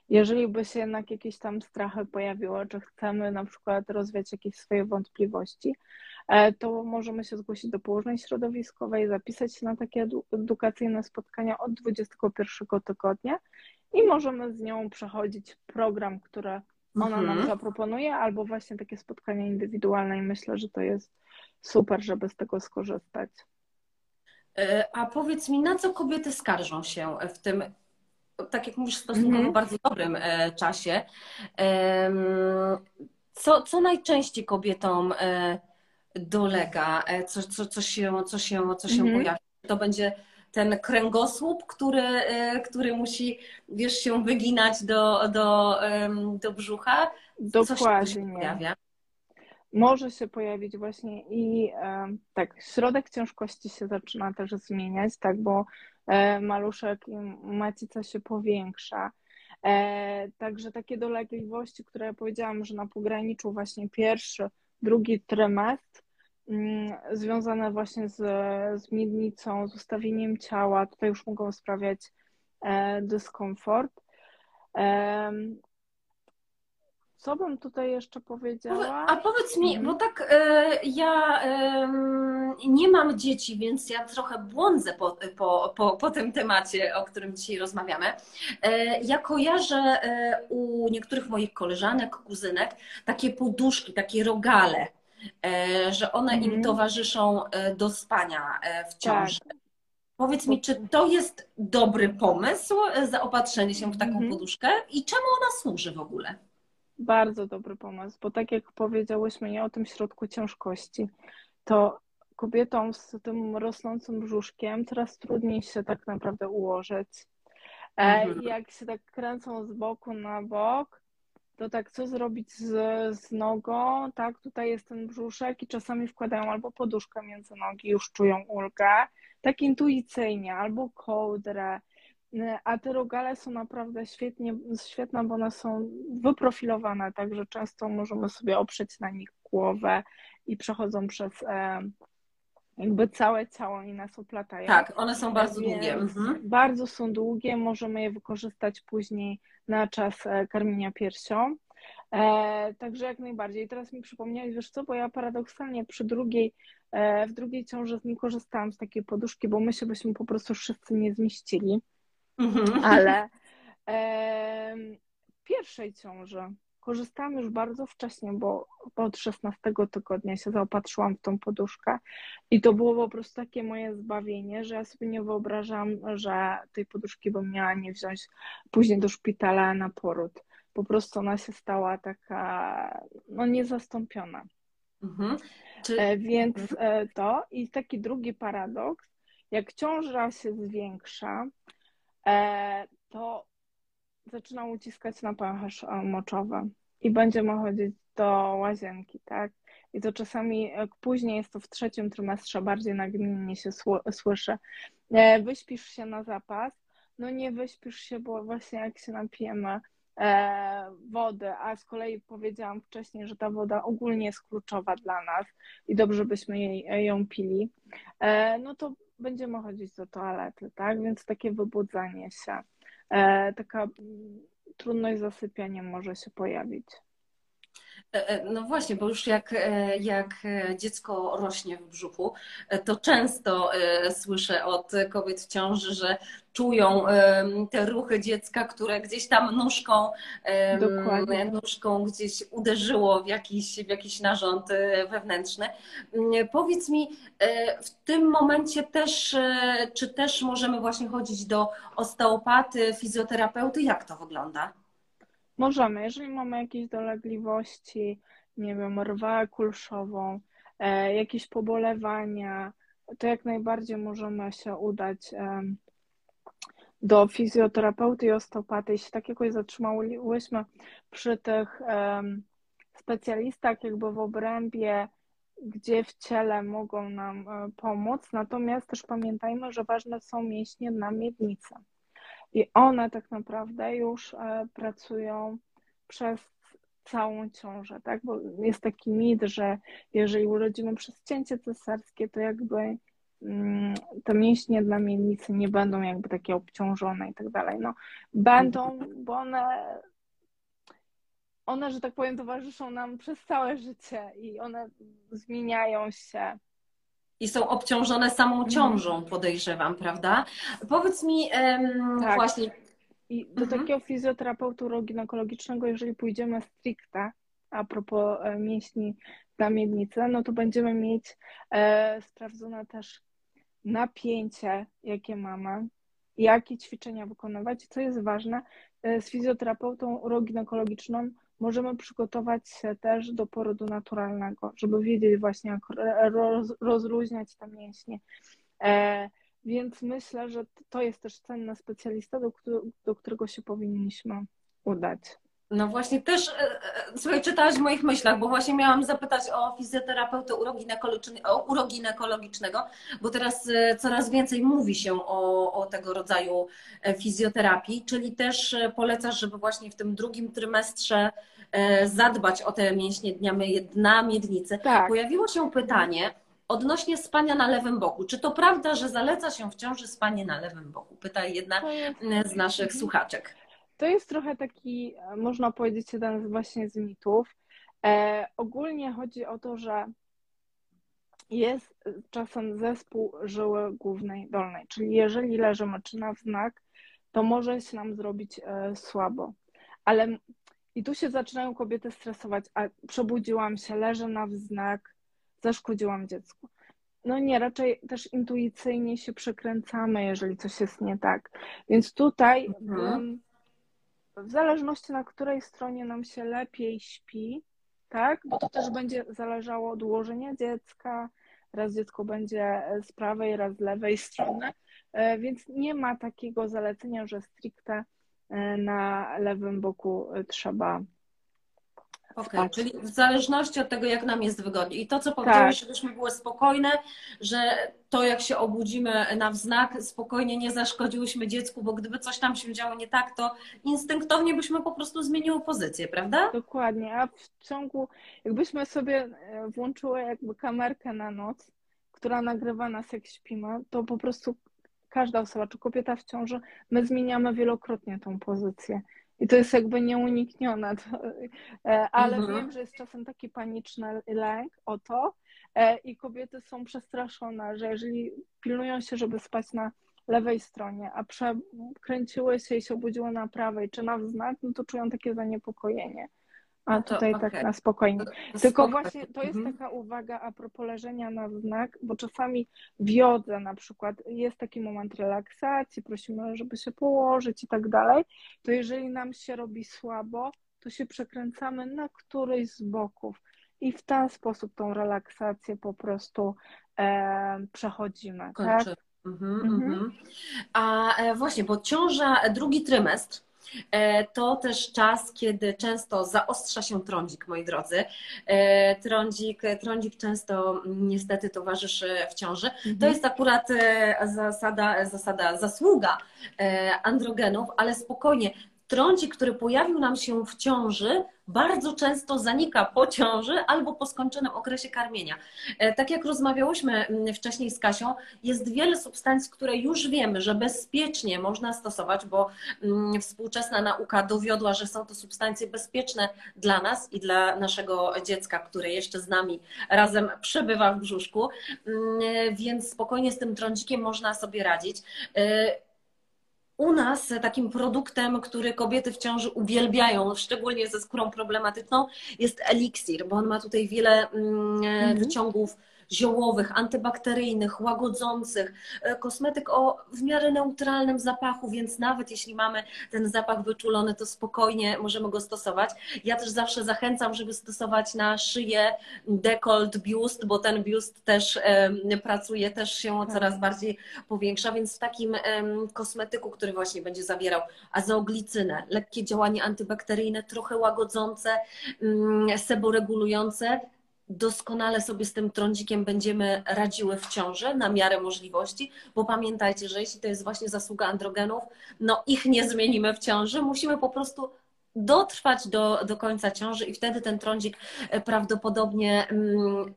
jeżeli by się jednak jakieś tam strachy pojawiły, czy chcemy na przykład rozwiać jakieś swoje wątpliwości, e, to możemy się zgłosić do położnej środowiskowej, zapisać się na takie edukacyjne spotkania od 21 tygodnia i możemy z nią przechodzić program, który ona mhm. nam zaproponuje, albo właśnie takie spotkania indywidualne i myślę, że to jest super, żeby z tego skorzystać. E, a powiedz mi, na co kobiety skarżą się w tym tak jak mówisz, w stosunkowo mm -hmm. bardzo dobrym e, czasie. Co, co najczęściej kobietom e, dolega, e, co, co, co się, co się, co się mm -hmm. pojawia? To będzie ten kręgosłup, który, który musi, wiesz, się wyginać do, do, do brzucha. Dokładnie. Co się pojawia? Może się pojawić właśnie i tak, środek ciężkości się zaczyna też zmieniać, tak, bo E, maluszek i macica się powiększa. E, także takie dolegliwości, które ja powiedziałam, że na pograniczu właśnie pierwszy, drugi trymestr, mm, związane właśnie z, z miednicą, z ustawieniem ciała, tutaj już mogą sprawiać e, dyskomfort. Co bym tutaj jeszcze powiedziała? A powiedz mi, mhm. bo tak e, ja e, nie mam dzieci, więc ja trochę błądzę po, po, po, po tym temacie, o którym dzisiaj rozmawiamy. E, ja kojarzę e, u niektórych moich koleżanek, kuzynek takie poduszki, takie rogale, e, że one mhm. im towarzyszą e, do spania w ciąży. Tak. Powiedz mi, czy to jest dobry pomysł, zaopatrzenie się w taką Mhm. poduszkę i czemu ona służy w ogóle? Bardzo dobry pomysł, bo tak jak powiedziałyśmy nie o tym środku ciężkości, to kobietom z tym rosnącym brzuszkiem coraz trudniej się tak naprawdę ułożyć. E, Mhm. Jak się tak kręcą z boku na bok, to tak co zrobić z, z nogą? Tak, tutaj jest ten brzuszek i czasami wkładają albo poduszkę między nogi, już czują ulgę, tak intuicyjnie, albo kołdrę. E, A te rogale są naprawdę świetnie, świetne, bo one są wyprofilowane, także często możemy sobie oprzeć na nich głowę i przechodzą przez e, jakby całe ciało i nas oplatają. Tak, one są bardzo Więc długie. Mhm. Bardzo są długie, możemy je wykorzystać później na czas e, karmienia piersią. E, także jak najbardziej. Teraz mi przypomniałeś, wiesz co, bo ja paradoksalnie przy drugiej, e, w drugiej ciąży nie korzystałam z takiej poduszki, bo my się byśmy po prostu wszyscy nie zmieścili, Mhm. ale e, w pierwszej ciąży korzystałam już bardzo wcześnie, bo od 16 tygodnia się zaopatrzyłam w tą poduszkę i to było po prostu takie moje zbawienie, że ja sobie nie wyobrażam, że tej poduszki bym miała nie wziąć później do szpitala na poród. Po prostu ona się stała taka, no niezastąpiona. Mhm. Czy... E, Więc e, to i taki drugi paradoks, jak ciąża się zwiększa, e, to zaczynam uciskać na pęcherz e, moczowy i będziemy chodzić do łazienki, tak? I to czasami jak później jest to w trzecim trymestrze, bardziej nagminnie się słyszy. E, Wyśpisz się na zapas? No nie wyśpisz się, bo właśnie jak się napijemy e, wody, a z kolei powiedziałam wcześniej, że ta woda ogólnie jest kluczowa dla nas i dobrze byśmy jej, ją pili, e, no to będziemy chodzić do toalety, tak? Więc takie wybudzanie się, e, taka mm, trudność z zasypianiem może się pojawić. E, e, No właśnie, bo już jak, e, jak dziecko rośnie w brzuchu, to często słyszę od kobiet w ciąży, że czują te ruchy dziecka, które gdzieś tam nóżką, Dokładnie. nóżką gdzieś uderzyło w jakiś, w jakiś narząd wewnętrzny. Mm, Powiedz mi, w tym momencie też, czy też możemy właśnie chodzić do osteopaty, fizjoterapeuty? Jak to wygląda? Możemy, jeżeli mamy jakieś dolegliwości, nie wiem, rwę kulszową, e, jakieś pobolewania, to jak najbardziej możemy się udać em, do fizjoterapeuty i osteopaty. Jeśli tak jakoś zatrzymałyśmy przy tych em, specjalistach jakby w obrębie, gdzie w ciele mogą nam e, pomóc, natomiast też pamiętajmy, że ważne są mięśnie na miednicy. I one tak naprawdę już e, pracują przez całą ciążę, tak? Bo jest taki mit, że jeżeli urodzimy przez cięcie cesarskie, to jakby mm, te mięśnie dla miednicy nie będą jakby takie obciążone i tak dalej. No, będą, bo one, one, że tak powiem, towarzyszą nam przez całe życie i one zmieniają się. I są obciążone samą ciążą, podejrzewam, prawda? Powiedz mi Tak. właśnie, I do Mhm. takiego fizjoterapeuty uroginekologicznego, jeżeli pójdziemy stricte, a propos e, mięśni dla miednicy, no to będziemy mieć e, sprawdzone też napięcie, jakie mamy, jakie ćwiczenia wykonywać. I co jest ważne, e, z fizjoterapeutą uroginekologiczną możemy przygotować się też do porodu naturalnego, żeby wiedzieć właśnie, jak ro- roz, rozluźniać te mięśnie. E, więc myślę, że to jest też cenny specjalista, do, do którego się powinniśmy udać. No właśnie też, e, e, słuchaj, czytałaś w moich myślach, bo właśnie miałam zapytać o fizjoterapeutę uroginekologicznego, bo teraz e, coraz więcej mówi się o, o tego rodzaju fizjoterapii, czyli też polecasz, żeby właśnie w tym drugim trymestrze zadbać o te mięśnie dnia, dna miednicy. Tak, Pojawiło się pytanie odnośnie spania na lewym boku. Czy to prawda, że zaleca się w ciąży spanie na lewym boku? Pyta jedna z naszych słuchaczek. To jest trochę taki, e, można powiedzieć, jeden właśnie z mitów. E, ogólnie chodzi o to, że jest czasem zespół żyły głównej dolnej, czyli jeżeli leżymy czy na wznak, to może się nam zrobić e, słabo. Ale i tu się zaczynają kobiety stresować, a przebudziłam się, leżę na wznak, zaszkodziłam dziecku. no nie, raczej też intuicyjnie się przekręcamy, jeżeli coś jest nie tak. Więc tutaj Mhm. W zależności na której stronie nam się lepiej śpi, tak, bo to też będzie zależało od ułożenia dziecka, raz dziecko będzie z prawej, raz z lewej strony, e, więc nie ma takiego zalecenia, że stricte e, na lewym boku trzeba Okej, spać. czyli w zależności od tego, jak nam jest wygodnie. I to, co powiedziałeś, żebyśmy były spokojne, że to, jak się obudzimy na wznak, spokojnie nie zaszkodziłyśmy dziecku, bo gdyby coś tam się działo nie tak, to instynktownie byśmy po prostu zmieniły pozycję, prawda? Dokładnie, a w ciągu, jakbyśmy sobie e, włączyły jakby kamerkę na noc, która nagrywa nas jak śpimy, to po prostu każda osoba, czy kobieta w ciąży, my zmieniamy wielokrotnie tą pozycję. I to jest jakby nieuniknione. E, ale Mhm. wiem, że jest czasem taki paniczny lęk o to e, i kobiety są przestraszone, że jeżeli pilnują się, żeby spać na lewej stronie, a przekręciły się i się obudziły na prawej czy na wznak, no to czują takie zaniepokojenie. A No to tutaj okej. tak na spokojnie. Tylko właśnie to jest Mhm. taka uwaga a propos leżenia na wznak, bo czasami w jodze na przykład jest taki moment relaksacji, prosimy, żeby się położyć i tak dalej, to jeżeli nam się robi słabo, to się przekręcamy na któryś z boków i w ten sposób tą relaksację po prostu e, przechodzimy, tak? Kończy. Mhm, Mhm. mhm. A e, właśnie, bo ciąża, drugi trymestr, to też czas, kiedy często zaostrza się trądzik, moi drodzy. E, Trądzik, trądzik często niestety towarzyszy w ciąży. To Mhm. jest akurat e, zasada, zasada, zasługa e, androgenów, ale spokojnie. Trądzik, który pojawił nam się w ciąży, bardzo często zanika po ciąży albo po skończonym okresie karmienia. E, Tak jak rozmawiałyśmy mm, wcześniej z Kasią, jest wiele substancji, które już wiemy, że bezpiecznie można stosować, bo mm, współczesna nauka dowiodła, że są to substancje bezpieczne dla nas i dla naszego dziecka, które jeszcze z nami razem przebywa w brzuszku, Mm, więc spokojnie z tym trądzikiem można sobie radzić. U nas takim produktem, który kobiety w ciąży uwielbiają, szczególnie ze skórą problematyczną, jest eliksir, bo on ma tutaj wiele mm, Mhm. wyciągów ziołowych, antybakteryjnych, łagodzących, e, kosmetyk o w miarę neutralnym zapachu, więc nawet jeśli mamy ten zapach wyczulony, to spokojnie możemy go stosować. Ja też zawsze zachęcam, żeby stosować na szyję dekolt, biust, bo ten biust też pracuje, też się Tak. coraz bardziej powiększa, więc w takim kosmetyku, który właśnie będzie zawierał azooglicynę, lekkie działanie antybakteryjne, trochę łagodzące, mm, seboregulujące, doskonale sobie z tym trądzikiem będziemy radziły w ciąży na miarę możliwości, bo pamiętajcie, że jeśli to jest właśnie zasługa androgenów, no ich nie zmienimy w ciąży, musimy po prostu dotrwać do, do końca ciąży i wtedy ten trądzik e, prawdopodobnie mm,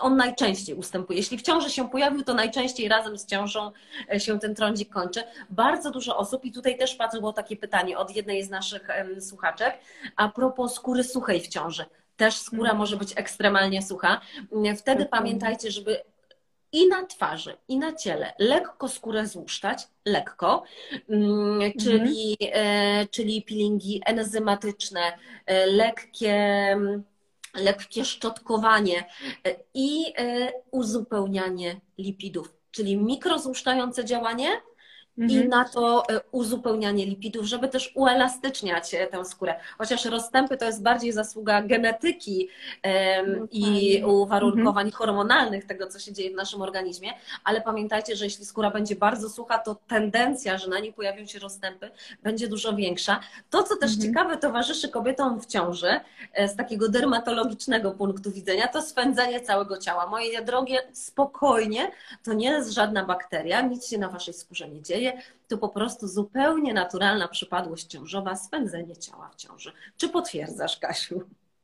on najczęściej ustępuje. Jeśli w ciąży się pojawił, to najczęściej razem z ciążą e, się ten trądzik kończy. Bardzo dużo osób, i tutaj też padło takie pytanie od jednej z naszych słuchaczek, a propos skóry suchej w ciąży. Też skóra Mhm. może być ekstremalnie sucha. Mm, Wtedy pamiętajcie, żeby i na twarzy, i na ciele lekko skórę złuszczać, lekko, mm, czyli, e, czyli peelingi enzymatyczne, e, lekkie, mm, lekkie szczotkowanie e, i uzupełnianie lipidów, czyli mikrozłuszczające działanie i Mhm. na to e, uzupełnianie lipidów, żeby też uelastyczniać e, tę skórę. Chociaż rozstępy to jest bardziej zasługa genetyki i uwarunkowań hormonalnych tego, co się dzieje w naszym organizmie, ale pamiętajcie, że jeśli skóra będzie bardzo sucha, to tendencja, że na niej pojawią się rozstępy, będzie dużo większa. To, co też Mhm. ciekawe towarzyszy kobietom w ciąży, e, z takiego dermatologicznego punktu widzenia, to swędzenie całego ciała. Moje drogie, spokojnie, to nie jest żadna bakteria, nic się na waszej skórze nie dzieje, to po prostu zupełnie naturalna przypadłość ciążowa, swędzenie ciała w ciąży. Czy potwierdzasz, Kasiu?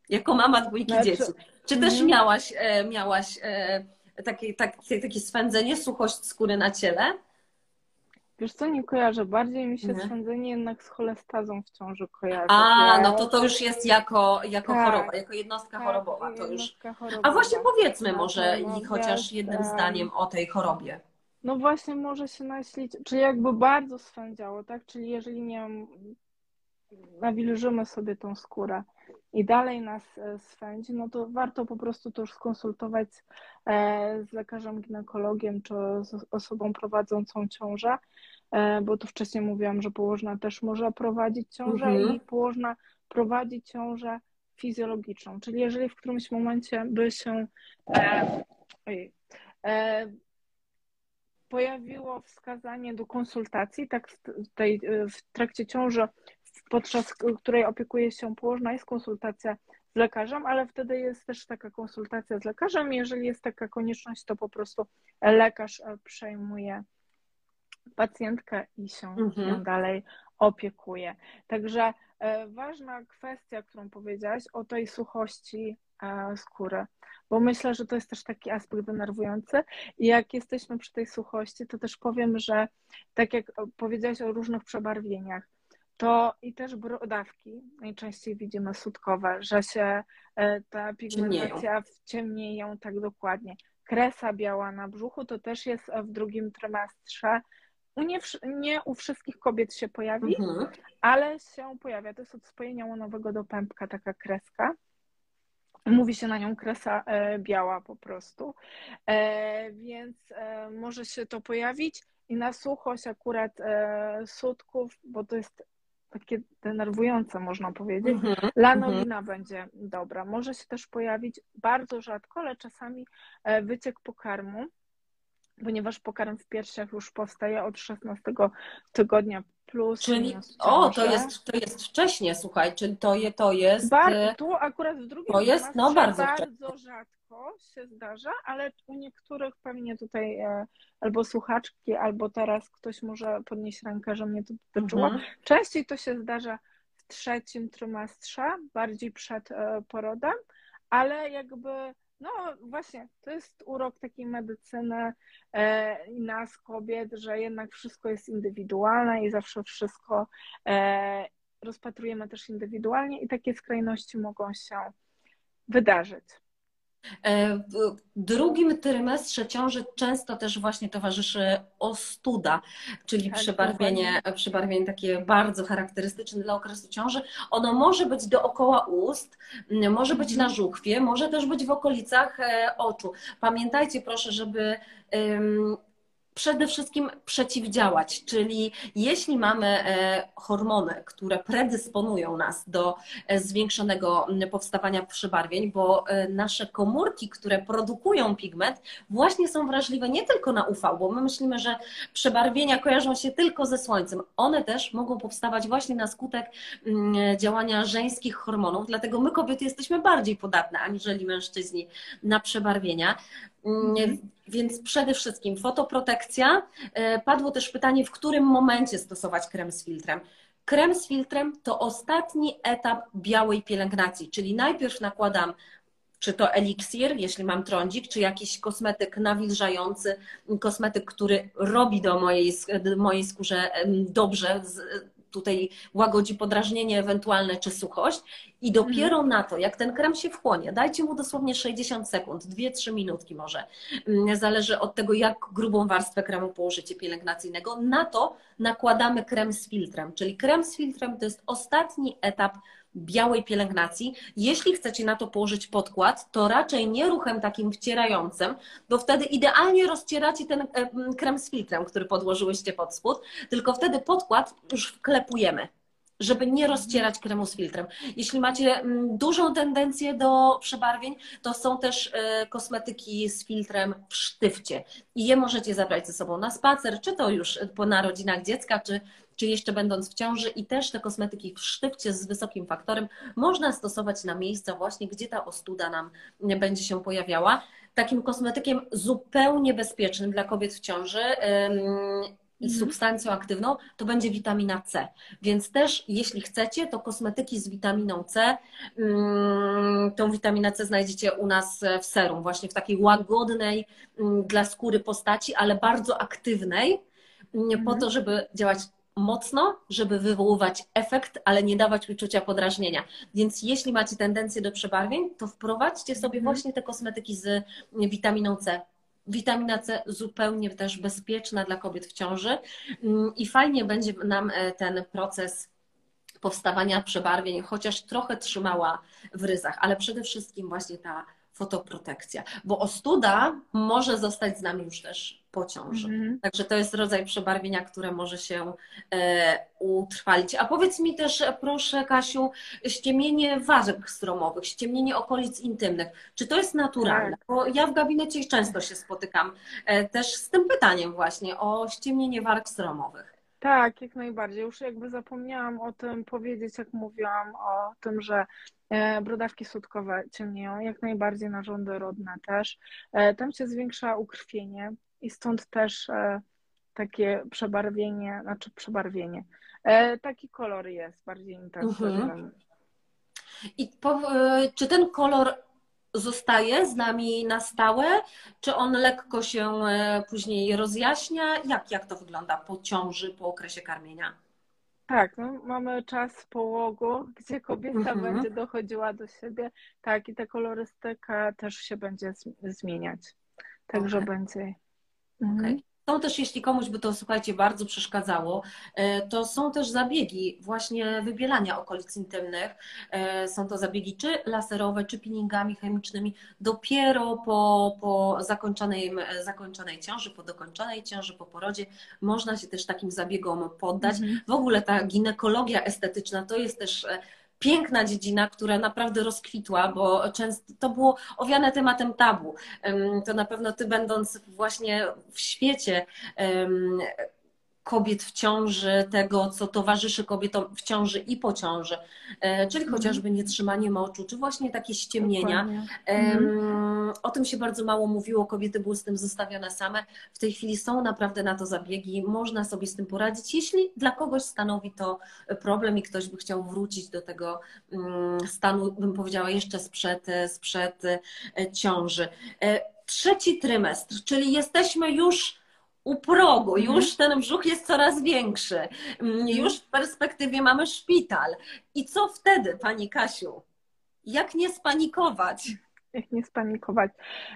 Jako mama dwójki Znaczy, dzieci. Czy też mhm. miałaś, e, miałaś e, takie, takie, takie swędzenie, suchość skóry na ciele? Wiesz co, nie kojarzę. Bardziej mi się Nie. swędzenie jednak z cholestazą w ciąży kojarzy. A, no to to już jest jako, jako Tak. choroba, jako jednostka Tak, chorobowa. To już. jednostka chorobowa. A właśnie powiedzmy No, może no, i chociaż jednym em, zdaniem o tej chorobie. No właśnie może się naślić, czyli jakby bardzo swędziało, tak? Czyli jeżeli nie wiem, nawilżymy sobie tą skórę i dalej nas e, swędzi, no to warto po prostu to już skonsultować z lekarzem ginekologiem czy z osobą prowadzącą ciążę, bo tu wcześniej mówiłam, że położna też może prowadzić ciążę mhm. i położna prowadzi ciążę fizjologiczną, czyli jeżeli w którymś momencie by się e, ojej, e, pojawiło wskazanie do konsultacji, tak w, tej, w trakcie ciąży, podczas której opiekuje się położna, jest konsultacja z lekarzem, ale wtedy jest też taka konsultacja z lekarzem. Jeżeli jest taka konieczność, to po prostu lekarz przejmuje pacjentkę i się mhm. dalej opiekuje. Także e, ważna kwestia, którą powiedziałaś o tej suchości e, skóry, bo myślę, że to jest też taki aspekt denerwujący. I jak jesteśmy przy tej suchości, to też powiem, że tak jak powiedziałaś o różnych przebarwieniach, to i też brodawki najczęściej widzimy sutkowe, że się e, ta pigmentacja ciemnieją tak dokładnie. Kresa biała na brzuchu to też jest w drugim trymestrze nie, nie, u wszystkich kobiet się pojawi, mhm. ale się pojawia. To jest od spojenia łonowego do pępka taka kreska. Mówi się na nią kresa e, biała po prostu, e, więc e, może się to pojawić i na suchość akurat sutków, bo to jest takie denerwujące, można powiedzieć. Mm-hmm. Lanolina mm-hmm. będzie dobra. Może się też pojawić bardzo rzadko, ale czasami wyciek pokarmu ponieważ pokarm w piersiach już powstaje od 16 tygodnia plus. Czyli, o, to jest, to jest wcześnie, słuchaj, czyli to, je, to jest... Bardzo, e, tu akurat w drugim to jest, no, bardzo, bardzo rzadko się zdarza, ale u niektórych pewnie tutaj e, albo słuchaczki, albo teraz ktoś może podnieść rękę, że mnie to dotyczyło. Mhm. Częściej to się zdarza w trzecim trymestrze, bardziej przed e, porodem, ale jakby no właśnie, to jest urok takiej medycyny e, nas kobiet, że jednak wszystko jest indywidualne i zawsze wszystko e, rozpatrujemy też indywidualnie i takie skrajności mogą się wydarzyć. E, w drugim trymestrze ciąży często też właśnie towarzyszy ostuda, czyli tak, przebarwienie, przebarwienie takie bardzo charakterystyczne dla okresu ciąży. Ono może być dookoła ust, może być na żuchwie, może też być w okolicach e, oczu. Pamiętajcie proszę, żeby przede wszystkim przeciwdziałać, czyli jeśli mamy e, hormony, które predysponują nas do e, zwiększonego powstawania przybarwień, bo e, nasze komórki, które produkują pigment, właśnie są wrażliwe nie tylko na UV, bo my myślimy, że przebarwienia kojarzą się tylko ze słońcem. One też mogą powstawać właśnie na skutek działania żeńskich hormonów, dlatego my kobiety jesteśmy bardziej podatne aniżeli mężczyźni na przebarwienia. Mhm. Więc przede wszystkim fotoprotekcja. E, padło też pytanie, w którym momencie stosować krem z filtrem. Krem z filtrem to ostatni etap białej pielęgnacji, czyli najpierw nakładam czy to eliksir, jeśli mam trądzik, czy jakiś kosmetyk nawilżający, kosmetyk, który robi do mojej, do mojej skórze dobrze, tutaj łagodzi podrażnienie ewentualne czy suchość. I dopiero mhm. na to, jak ten krem się wchłonie, dajcie mu dosłownie 60 sekund, 2-3 minutki może, mm, zależy od tego, jak grubą warstwę kremu położycie pielęgnacyjnego, na to nakładamy krem z filtrem, czyli krem z filtrem to jest ostatni etap białej pielęgnacji. Jeśli chcecie na to położyć podkład, to raczej nie ruchem takim wcierającym, bo wtedy idealnie rozcieracie ten e, krem z filtrem, który podłożyłyście pod spód, tylko wtedy podkład już wklepujemy żeby nie rozcierać kremu z filtrem. Jeśli macie dużą tendencję do przebarwień, to są też e, kosmetyki z filtrem w sztywcie. I je możecie zabrać ze sobą na spacer, czy to już po narodzinach dziecka, czy czy jeszcze będąc w ciąży i też te kosmetyki w sztywcie z wysokim faktorem można stosować na miejsca właśnie, gdzie ta ostuda nam będzie się pojawiała. Takim kosmetykiem zupełnie bezpiecznym dla kobiet w ciąży i mhm. substancją aktywną, to będzie witamina C. Więc też, jeśli chcecie, to kosmetyki z witaminą C, tą witaminę C znajdziecie u nas w serum, właśnie w takiej łagodnej dla skóry postaci, ale bardzo aktywnej, po to, mhm. żeby działać mocno, żeby wywoływać efekt, ale nie dawać uczucia podrażnienia. Więc jeśli macie tendencję do przebarwień, to wprowadźcie sobie mhm. właśnie te kosmetyki z witaminą C. Witamina C zupełnie też bezpieczna dla kobiet w ciąży mm, i fajnie będzie nam e, ten proces powstawania przebarwień, chociaż trochę trzymała w ryzach, ale przede wszystkim właśnie ta fotoprotekcja, bo ostuda może zostać z nami już też po ciąży. Mhm. Także to jest rodzaj przebarwienia, które może się e, utrwalić. A powiedz mi też, e, proszę, Kasiu, ściemnienie warzyw stromowych, ściemnienie okolic intymnych. Czy to jest naturalne? Tak. Bo ja w gabinecie często się spotykam e, też z tym pytaniem właśnie o ściemnienie warg stromowych. Tak, jak najbardziej. Już jakby zapomniałam o tym powiedzieć, jak mówiłam o tym, że e, brodawki sutkowe ciemnieją, jak najbardziej narządy rodne też. E, Tam się zwiększa ukrwienie i stąd też e, takie przebarwienie, znaczy przebarwienie. Taki kolor jest bardziej intensywny. Mhm. I po, czy ten kolor zostaje z nami na stałe, czy on lekko się e, później rozjaśnia? Jak, jak to wygląda po ciąży, po okresie karmienia? Tak, no, mamy czas połogu, gdzie kobieta Mhm. będzie dochodziła do siebie. Tak, i ta kolorystyka też się będzie zmieniać. Także Okej. będzie. Mhm. Okej. Są też, jeśli komuś by to, słuchajcie, bardzo przeszkadzało, e, to są też zabiegi właśnie wybielania okolic intymnych. E, Są to zabiegi czy laserowe, czy peelingami chemicznymi. Dopiero po, po zakończonej, zakończonej ciąży, po dokończonej ciąży, po porodzie można się też takim zabiegom poddać. Mhm. W ogóle ta ginekologia estetyczna to jest też e, piękna dziedzina, która naprawdę rozkwitła, bo często to było owiane tematem tabu. To na pewno ty, będąc właśnie w świecie kobiet w ciąży, tego, co towarzyszy kobietom w ciąży i po ciąży, e, czyli Mhm. chociażby nietrzymanie moczu, czy właśnie takie ściemnienia. Mhm. O tym się bardzo mało mówiło, kobiety były z tym zostawione same. W tej chwili są naprawdę na to zabiegi, można sobie z tym poradzić, jeśli dla kogoś stanowi to problem i ktoś by chciał wrócić do tego mm, stanu, bym powiedziała, jeszcze sprzed, sprzed e, ciąży. E, Trzeci trymestr, czyli jesteśmy już u progu, Mhm. już ten brzuch jest coraz większy, Mm, już w perspektywie mamy szpital. I co wtedy, Pani Kasiu? Jak nie spanikować? Jak nie spanikować.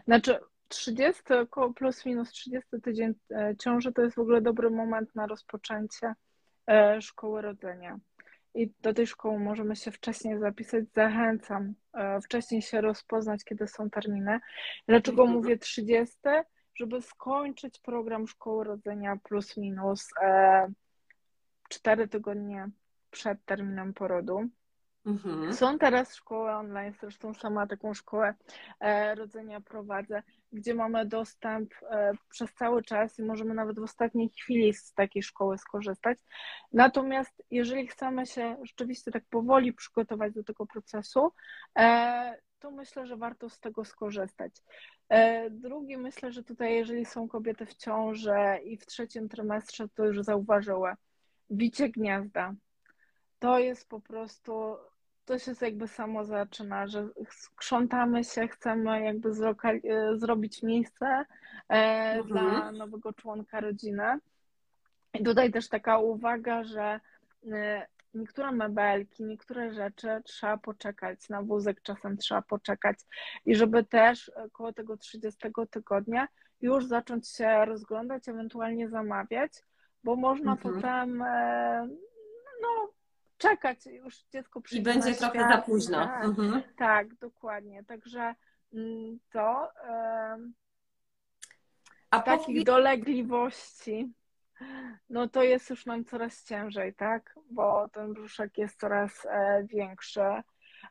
Znaczy, 30, około plus minus 30 tydzień e, ciąży to jest w ogóle dobry moment na rozpoczęcie e, szkoły rodzenia. I do tej szkoły możemy się wcześniej zapisać. Zachęcam, e, wcześniej się rozpoznać, kiedy są terminy. Dlaczego Mhm. mówię 30? Żeby skończyć program szkoły rodzenia plus minus e, 4 tygodnie przed terminem porodu. Mhm. Są teraz szkoły online, zresztą sama taką szkołę e, rodzenia prowadzę, gdzie mamy dostęp e, przez cały czas i możemy nawet w ostatniej chwili z takiej szkoły skorzystać. Natomiast jeżeli chcemy się rzeczywiście tak powoli przygotować do tego procesu, e, to myślę, że warto z tego skorzystać. E, Drugi, myślę, że tutaj, jeżeli są kobiety w ciąży i w trzecim trymestrze, to już zauważyły, bicie gniazda. To jest po prostu, to się jakby samo zaczyna, że krzątamy się, chcemy jakby e, zrobić miejsce e, Mhm. dla nowego członka rodziny. I tutaj też taka uwaga, że niektóre mebelki, niektóre rzeczy trzeba poczekać, na wózek czasem trzeba poczekać i żeby też e, koło tego 30 tygodnia już zacząć się rozglądać, ewentualnie zamawiać, bo można Mhm. potem e, no, czekać, już dziecko I przyjdzie będzie na trochę za późno. Tak, Mhm. tak, dokładnie. Także mm, to A takich dolegliwości, no to jest już nam coraz ciężej, tak? Bo ten brzuszek jest coraz e, większy.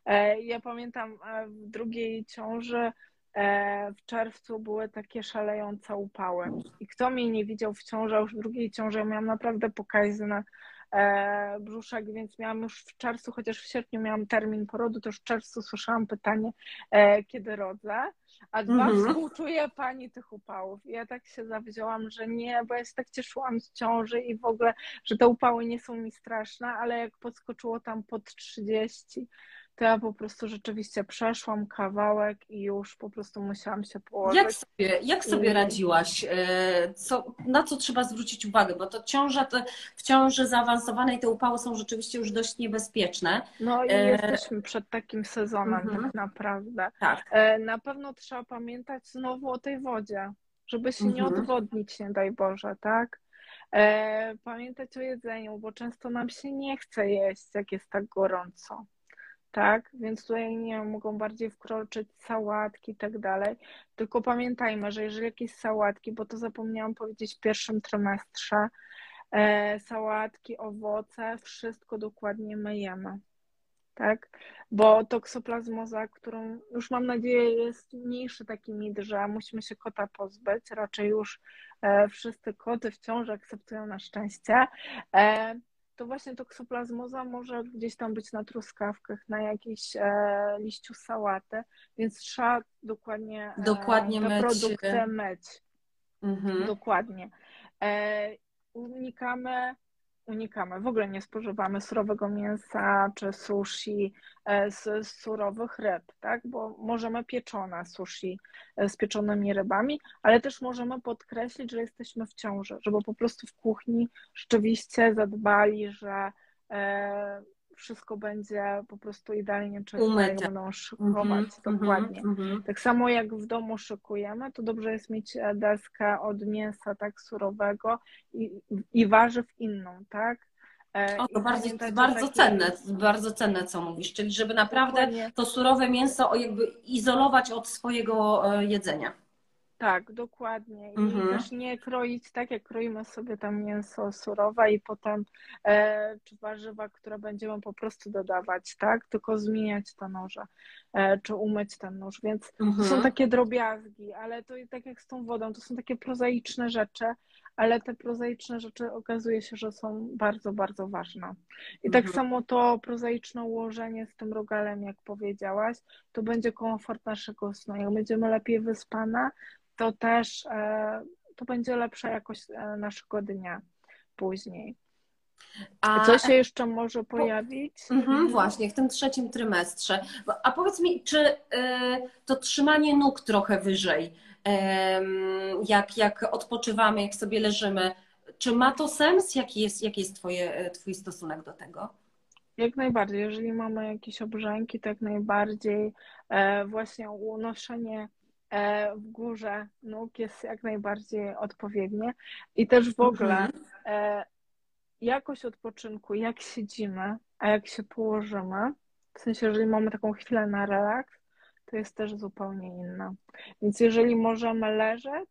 E, ja pamiętam e, w drugiej ciąży w czerwcu były takie szalejące upały. I kto mnie nie widział w ciąży, a już w drugiej ciąży ja miałam naprawdę pokaźny e, brzuszek, więc miałam już w czerwcu, chociaż w sierpniu miałam termin porodu, to już w czerwcu słyszałam pytanie, e, kiedy rodzę. A dwa, Mhm. współczuję pani tych upałów. I ja tak się zawzięłam, że nie, bo ja się tak cieszyłam z ciąży i w ogóle, że te upały nie są mi straszne, ale jak podskoczyło tam pod 30, to ja po prostu rzeczywiście przeszłam kawałek i już po prostu musiałam się położyć. jak sobie, jak sobie I- radziłaś? E, Co, na co trzeba zwrócić uwagę? Bo to ciąża, to w ciąży zaawansowanej te upały są rzeczywiście już dość niebezpieczne. No i E, jesteśmy przed takim sezonem Mhm. tak naprawdę. Tak. E, Na pewno trzeba pamiętać znowu o tej wodzie, żeby się nie Mhm. odwodnić, nie daj Boże, tak? E, pamiętać o jedzeniu, bo często nam się nie chce jeść, jak jest tak gorąco. Tak, więc tutaj nie mogą bardziej wkroczyć sałatki i tak dalej. Tylko pamiętajmy, że jeżeli jakieś sałatki, bo to zapomniałam powiedzieć w pierwszym trymestrze, e, sałatki, owoce, wszystko dokładnie myjemy tak? Bo toksoplazmoza, którą już mam nadzieję jest mniejszy taki mit, że musimy się kota pozbyć, raczej już e, wszyscy koty wciąż akceptują na szczęście, e, to właśnie toksoplazmoza może gdzieś tam być na truskawkach, na jakiejś e, liściu sałaty, więc trzeba dokładnie, dokładnie te myć. produkty myć. Mhm. Dokładnie. Unikamy unikamy. W ogóle nie spożywamy surowego mięsa czy sushi e, z, surowych ryb, tak? Bo możemy pieczone sushi e, z pieczonymi rybami, ale też możemy podkreślić, że jesteśmy w ciąży, żeby po prostu w kuchni rzeczywiście zadbali, że e, wszystko będzie po prostu idealnie czyste i będą szykować mm -hmm, dokładnie. Mm -hmm. Tak samo jak w domu szykujemy, to dobrze jest mieć deskę od mięsa tak surowego i, i warzyw inną, tak? E, o, to bardzo, bardzo cenne, bardzo cenne, co mówisz, czyli żeby naprawdę Dokładnie. to surowe mięso jakby izolować od swojego e, jedzenia. Tak, dokładnie. I mhm. też nie kroić tak, jak kroimy sobie tam mięso surowe i potem e, czy warzywa, które będziemy po prostu dodawać, tak? Tylko zmieniać te noże, e, czy umyć ten nóż. Więc mhm. to są mhm. takie drobiazgi, ale to tak jak z tą wodą, to są takie prozaiczne rzeczy, ale te prozaiczne rzeczy okazuje się, że są bardzo, bardzo ważne. I tak mhm. tak samo to prozaiczne ułożenie z tym rogalem, jak powiedziałaś, to będzie komfort naszego snu. Jak będziemy lepiej wyspane, to też e, to będzie lepsza jakość e, naszego dnia później. A co się jeszcze może pojawić? Mhm, właśnie, w tym trzecim trymestrze. A powiedz mi, czy y, to trzymanie nóg trochę wyżej, jak, jak odpoczywamy, jak sobie leżymy, czy ma to sens? Jaki jest, jaki jest twoje, Twój stosunek do tego? Jak najbardziej. Jeżeli mamy jakieś obrzęki, to jak najbardziej e, właśnie unoszenie E, w górze nóg jest jak najbardziej odpowiednie. I też w ogóle mhm. e, jakość odpoczynku, jak siedzimy, a jak się położymy, w sensie, jeżeli mamy taką chwilę na relaks, to jest też zupełnie inna. Więc jeżeli możemy leżeć,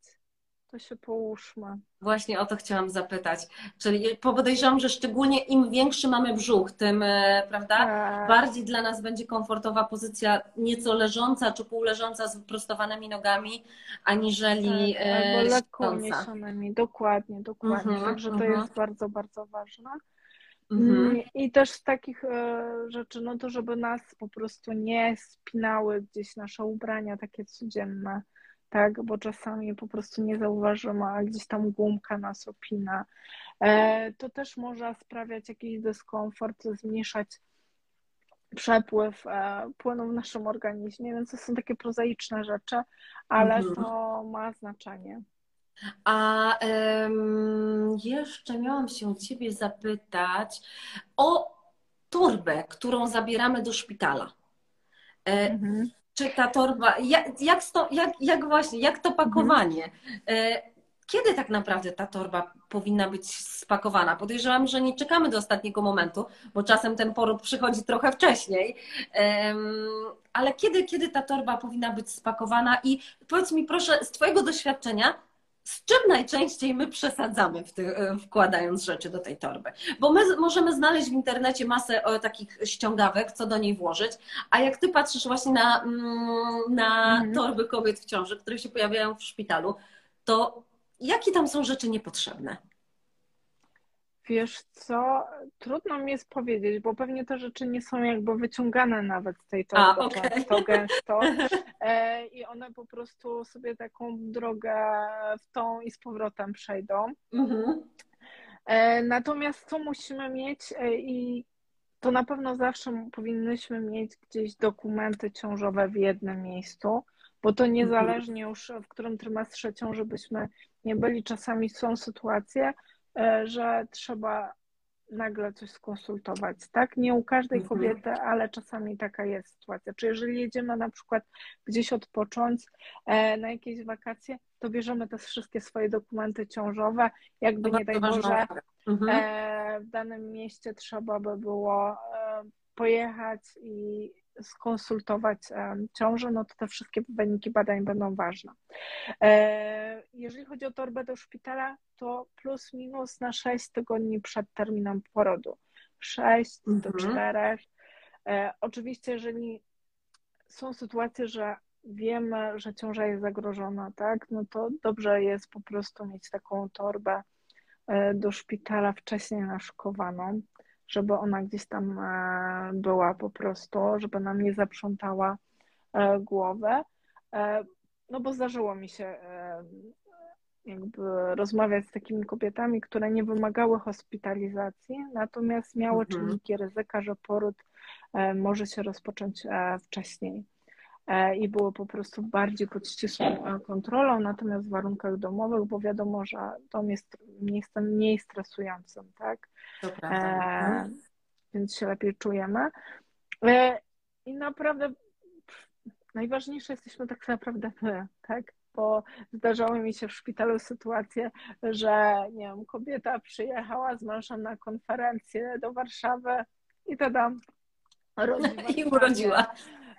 to się połóżmy. Właśnie o to chciałam zapytać. Czyli podejrzewam, że szczególnie im większy mamy brzuch, tym, e, prawda, tak. bardziej dla nas będzie komfortowa pozycja nieco leżąca czy półleżąca z wyprostowanymi nogami, aniżeli tak, albo e, lekko uniesionymi. Dokładnie, dokładnie. Mhm, Także to mhm. jest bardzo, bardzo ważne. Mhm. Mm, I też z takich e, rzeczy, no to żeby nas po prostu nie spinały gdzieś nasze ubrania takie codzienne tak, bo czasami po prostu nie zauważymy, a gdzieś tam gumka nas opina. E, to też może sprawiać jakiś dyskomfort, zmniejszać przepływ e, płynu w naszym organizmie, więc to są takie prozaiczne rzeczy, ale mhm. to ma znaczenie. A um, jeszcze miałam się Ciebie zapytać o torbę, którą zabieramy do szpitala. E, mhm czy ta torba, jak, jak, jak, jak właśnie, jak to pakowanie? Mhm. Kiedy tak naprawdę ta torba powinna być spakowana? Podejrzewam, że nie czekamy do ostatniego momentu, bo czasem ten poród przychodzi trochę wcześniej. Ale kiedy, kiedy ta torba powinna być spakowana? I powiedz mi proszę, z Twojego doświadczenia, z czym najczęściej my przesadzamy ty, e, wkładając rzeczy do tej torby? Bo my możemy znaleźć w internecie masę takich ściągawek, co do niej włożyć, a jak ty patrzysz właśnie na, mm, na mhm. torby kobiet w ciąży, które się pojawiają w szpitalu, to jakie tam są rzeczy niepotrzebne? Wiesz co, trudno mi jest powiedzieć, bo pewnie te rzeczy nie są jakby wyciągane nawet z tej torby okay. często, gęsto e, i one po prostu sobie taką drogę w tą i z powrotem przejdą. Mhm. E, natomiast co musimy mieć e, i to na pewno zawsze powinnyśmy mieć gdzieś dokumenty ciążowe w jednym miejscu, bo to niezależnie już w którym trymestrze ciąży byśmy nie byli, czasami są sytuacje, że trzeba nagle coś skonsultować, tak? Nie u każdej mhm. kobiety, ale czasami taka jest sytuacja. Czy jeżeli jedziemy na przykład gdzieś odpocząć e, na jakieś wakacje, to bierzemy te wszystkie swoje dokumenty ciążowe, jakby To nie daj Boże, Mhm. e, w danym mieście trzeba by było e, pojechać i skonsultować e, ciążę, no to te wszystkie wyniki badań będą ważne. E, Jeżeli chodzi o torbę do szpitala, to plus minus na 6 tygodni przed terminem porodu. 6 do Mhm. 4. E, Oczywiście, jeżeli są sytuacje, że wiemy, że ciąża jest zagrożona, tak, no to dobrze jest po prostu mieć taką torbę e, do szpitala wcześniej naszykowaną, żeby ona gdzieś tam e, była po prostu, żeby nam nie zaprzątała głowę. No bo zdarzyło mi się jakby rozmawiać z takimi kobietami, które nie wymagały hospitalizacji, natomiast miały Mhm. czynniki ryzyka, że poród e, może się rozpocząć e, wcześniej e, i były po prostu bardziej pod ścisłą kontrolą, natomiast w warunkach domowych, bo wiadomo, że dom jest miejscem mniej stresującym, tak? To prawda. E, Mhm. więc się lepiej czujemy. E, I naprawdę pff, najważniejsze jesteśmy tak naprawdę my, tak? Bo zdarzały mi się w szpitalu sytuacje, że nie wiem, kobieta przyjechała z mężem na konferencję do Warszawy i tada I urodziła.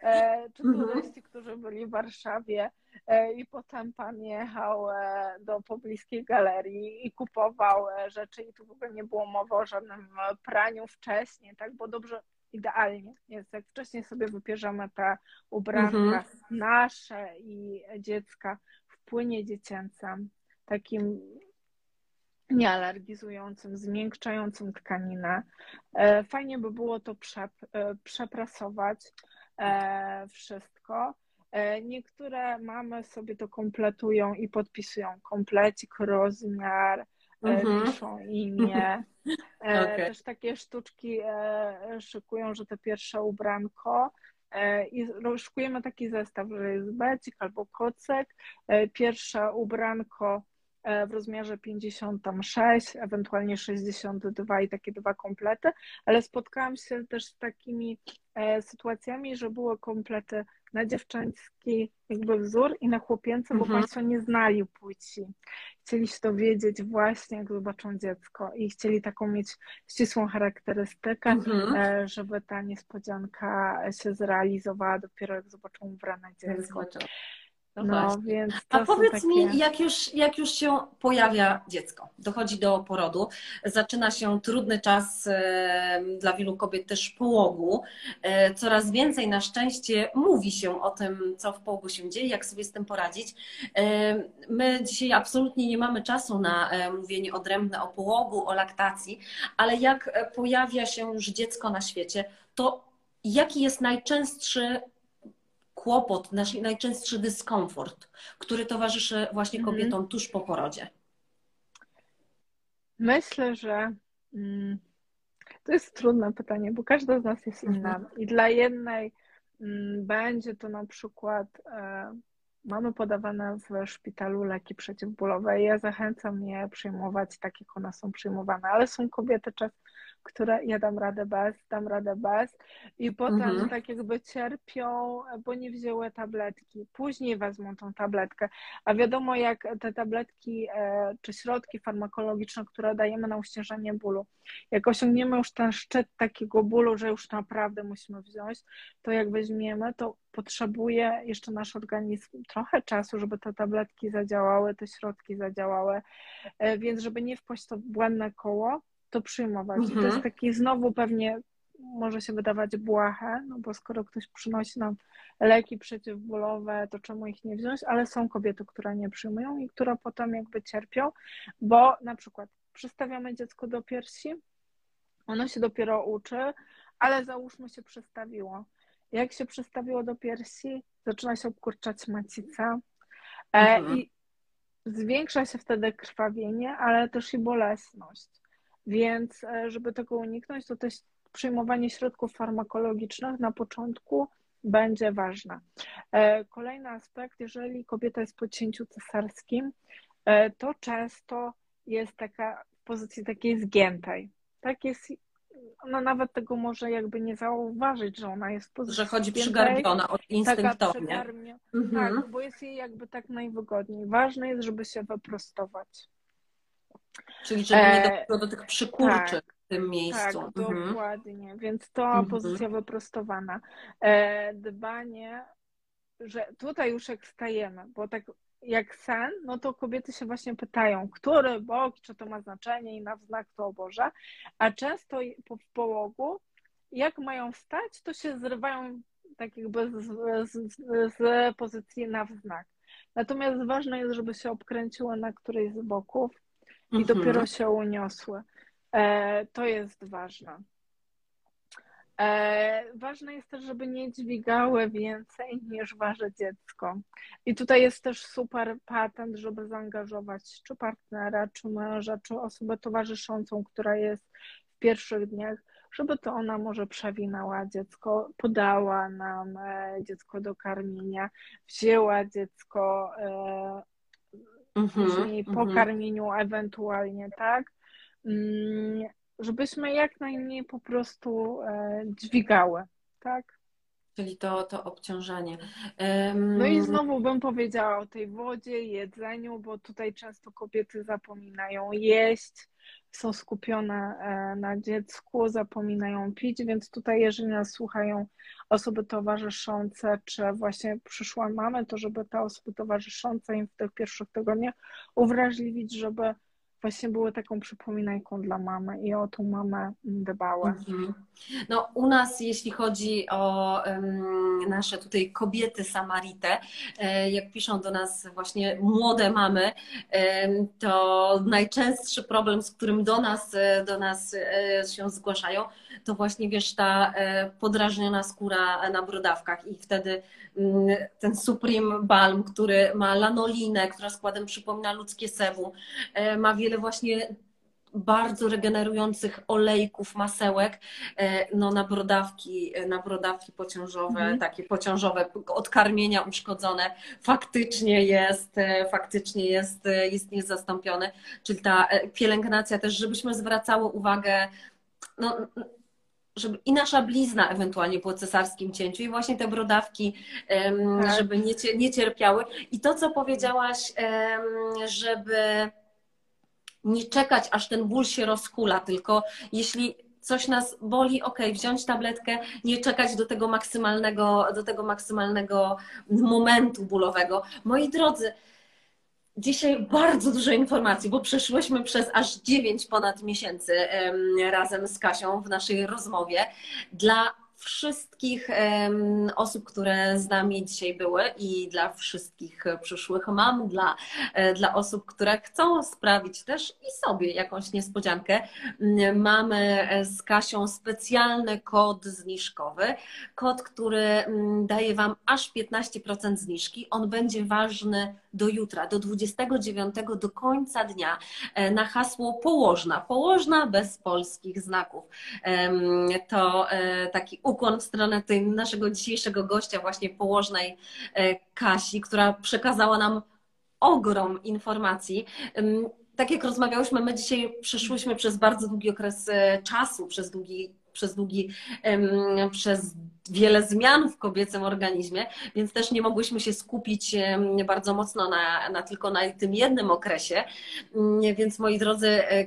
E, czy Mhm. turyści, którzy byli w Warszawie e, i potem pan jechał e, do pobliskiej galerii i kupował rzeczy i tu w ogóle nie było mowy o żadnym praniu wcześniej, tak, bo dobrze, idealnie jest, jak wcześniej sobie wypierzemy te ubranka Mhm. nasze i dziecka w płynie dziecięcym, takim niealergizującym, zmiękczającym tkaninę. E, Fajnie by było to przep, e, przeprasować e, wszystko. Niektóre mamy sobie to kompletują i podpisują komplecik, rozmiar, Mhm. piszą imię. Okej. Też takie sztuczki e, szykują, że to pierwsze ubranko e, i szykujemy taki zestaw, że jest becik albo kocek, e, pierwsze ubranko w rozmiarze 56, ewentualnie 62 i takie dwa komplety, ale spotkałam się też z takimi sytuacjami, że były komplety na dziewczęcki jakby wzór i na chłopięcy, bo Mhm. Państwo nie znali płci. Chcieli się dowiedzieć właśnie, jak zobaczą dziecko i chcieli taką mieć ścisłą charakterystykę, Mhm. e, żeby ta niespodzianka się zrealizowała dopiero jak zobaczą ubrane dziecko. No No, więc A powiedz takie... mi, jak już, jak już się pojawia dziecko, dochodzi do porodu, zaczyna się trudny czas e, dla wielu kobiet też połogu. E, Coraz więcej na szczęście mówi się o tym, co w połogu się dzieje, jak sobie z tym poradzić. E, My dzisiaj absolutnie nie mamy czasu na e, mówienie odrębne o połogu, o laktacji, ale jak pojawia się już dziecko na świecie, to jaki jest najczęstszy kłopot, nasz najczęstszy dyskomfort, który towarzyszy właśnie Mhm. kobietom tuż po porodzie? Myślę, że mm, to jest trudne pytanie, bo każda z nas jest inna. Mhm. I dla jednej mm, będzie to na przykład e, mamy podawane w szpitalu leki przeciwbólowe i ja zachęcam je przyjmować tak, jak one są przyjmowane, ale są kobiety czas, które ja dam radę bez, dam radę bez i potem Mhm. tak jakby cierpią, bo nie wzięły tabletki. Później wezmą tą tabletkę, a wiadomo jak te tabletki e, czy środki farmakologiczne, które dajemy na uścieżenie bólu, jak osiągniemy już ten szczyt takiego bólu, że już naprawdę musimy wziąć, to jak weźmiemy, to potrzebuje jeszcze nasz organizm trochę czasu, żeby te tabletki zadziałały, te środki zadziałały, E, więc żeby nie wpaść w to błędne koło, to przyjmować. I to Mhm. jest taki znowu pewnie może się wydawać błahe, no bo skoro ktoś przynosi nam leki przeciwbólowe, to czemu ich nie wziąć? Ale są kobiety, które nie przyjmują i które potem jakby cierpią, bo na przykład przystawiamy dziecko do piersi, ono się dopiero uczy, ale załóżmy się przystawiło. Jak się przystawiło do piersi, zaczyna się obkurczać macica e, Mhm. i zwiększa się wtedy krwawienie, ale też i bolesność. Więc e, żeby tego uniknąć, to też przyjmowanie środków farmakologicznych na początku będzie ważne. E, Kolejny aspekt, jeżeli kobieta jest po cięciu cesarskim, e, to często jest taka w pozycji takiej zgiętej. Tak jest ona nawet tego może jakby nie zauważyć, że ona jest w pozycji Że chodzi spiętej, przygarbiona od instynktownie. Mhm. Tak, bo jest jej jakby tak najwygodniej. Ważne jest, żeby się wyprostować. Czyli żeby nie E, dochodziło do tych przykurczy tak, w tym Tak, miejscu. Mhm. dokładnie. Więc to Mhm. pozycja wyprostowana. E, dbanie, że tutaj już jak stajemy, bo tak jak sen, no to kobiety się właśnie pytają, który bok, czy to ma znaczenie i na wznak to o Boże, a często w połogu, jak mają wstać, to się zrywają tak jakby z, z, z pozycji na wznak. Natomiast ważne jest, żeby się obkręciły na którejś z boków i Mhm. dopiero się uniosły. E, to jest ważne. E, ważne jest też, żeby nie dźwigały więcej niż waży dziecko. I tutaj jest też super patent, żeby zaangażować czy partnera, czy męża, czy osobę towarzyszącą, która jest w pierwszych dniach, żeby to ona może przewinęła dziecko, podała nam e, dziecko do karmienia, wzięła dziecko e, Mhm. później po Mhm. karmieniu ewentualnie, tak? Mm, Żebyśmy jak najmniej po prostu e, dźwigały, tak? Czyli to, to obciążenie. Em, No i znowu bym powiedziała o tej wodzie, jedzeniu, bo tutaj często kobiety zapominają jeść, są skupione e, na dziecku, zapominają pić, więc tutaj jeżeli nas słuchają osoby towarzyszące, czy właśnie przyszłe mamy, to żeby te osoby towarzyszące im w tych pierwszych tygodniach uwrażliwić, żeby właśnie były taką przypominajką dla mamy i o tą mamę dbały. Mhm. No, u nas, jeśli chodzi o em, nasze tutaj kobiety Samaritę, e, jak piszą do nas właśnie młode mamy, em, to najczęstszy problem, z którym do nas, e, do nas e, się zgłaszają, to właśnie wiesz, ta e, podrażniona skóra na brodawkach i wtedy mm, ten Supreme Balm, który ma lanolinę, która składem przypomina ludzkie sebum, e, ma wiele właśnie bardzo regenerujących olejków, masełek, e, no na brodawki, na brodawki pociążowe, Mhm. takie pociążowe, od karmienia uszkodzone, faktycznie jest, faktycznie jest, jest niezastąpiony. Czyli ta pielęgnacja też, żebyśmy zwracały uwagę, no, żeby i nasza blizna ewentualnie po cesarskim cięciu i właśnie te brodawki, Tak. żeby nie, nie cierpiały. I to, co powiedziałaś, żeby nie czekać, aż ten ból się rozkula, tylko jeśli coś nas boli, ok, wziąć tabletkę, nie czekać do tego maksymalnego, do tego maksymalnego momentu bólowego. Moi drodzy, dzisiaj bardzo dużo informacji, bo przeszłyśmy przez aż 9 ponad miesięcy em, razem z Kasią w naszej rozmowie. Dla wszystkich osób, które z nami dzisiaj były i dla wszystkich przyszłych mam, dla, e, dla osób, które chcą sprawić też i sobie jakąś niespodziankę, m, mamy e, z Kasią specjalny kod zniżkowy. Kod, który mm, daje Wam aż 15% zniżki. On będzie ważny do jutra, do 29, do końca dnia e, na hasło położna. Położna bez polskich znaków. To e, taki ukłon w stronę naszego dzisiejszego gościa, właśnie położnej e, Kasi, która przekazała nam ogrom informacji. Tak jak rozmawiałyśmy, my dzisiaj przeszłyśmy przez bardzo długi okres czasu, przez długi, przez długi, przez wiele zmian w kobiecym organizmie, więc też nie mogłyśmy się skupić bardzo mocno na, na tylko na tym jednym okresie. Mm, Więc moi drodzy, e,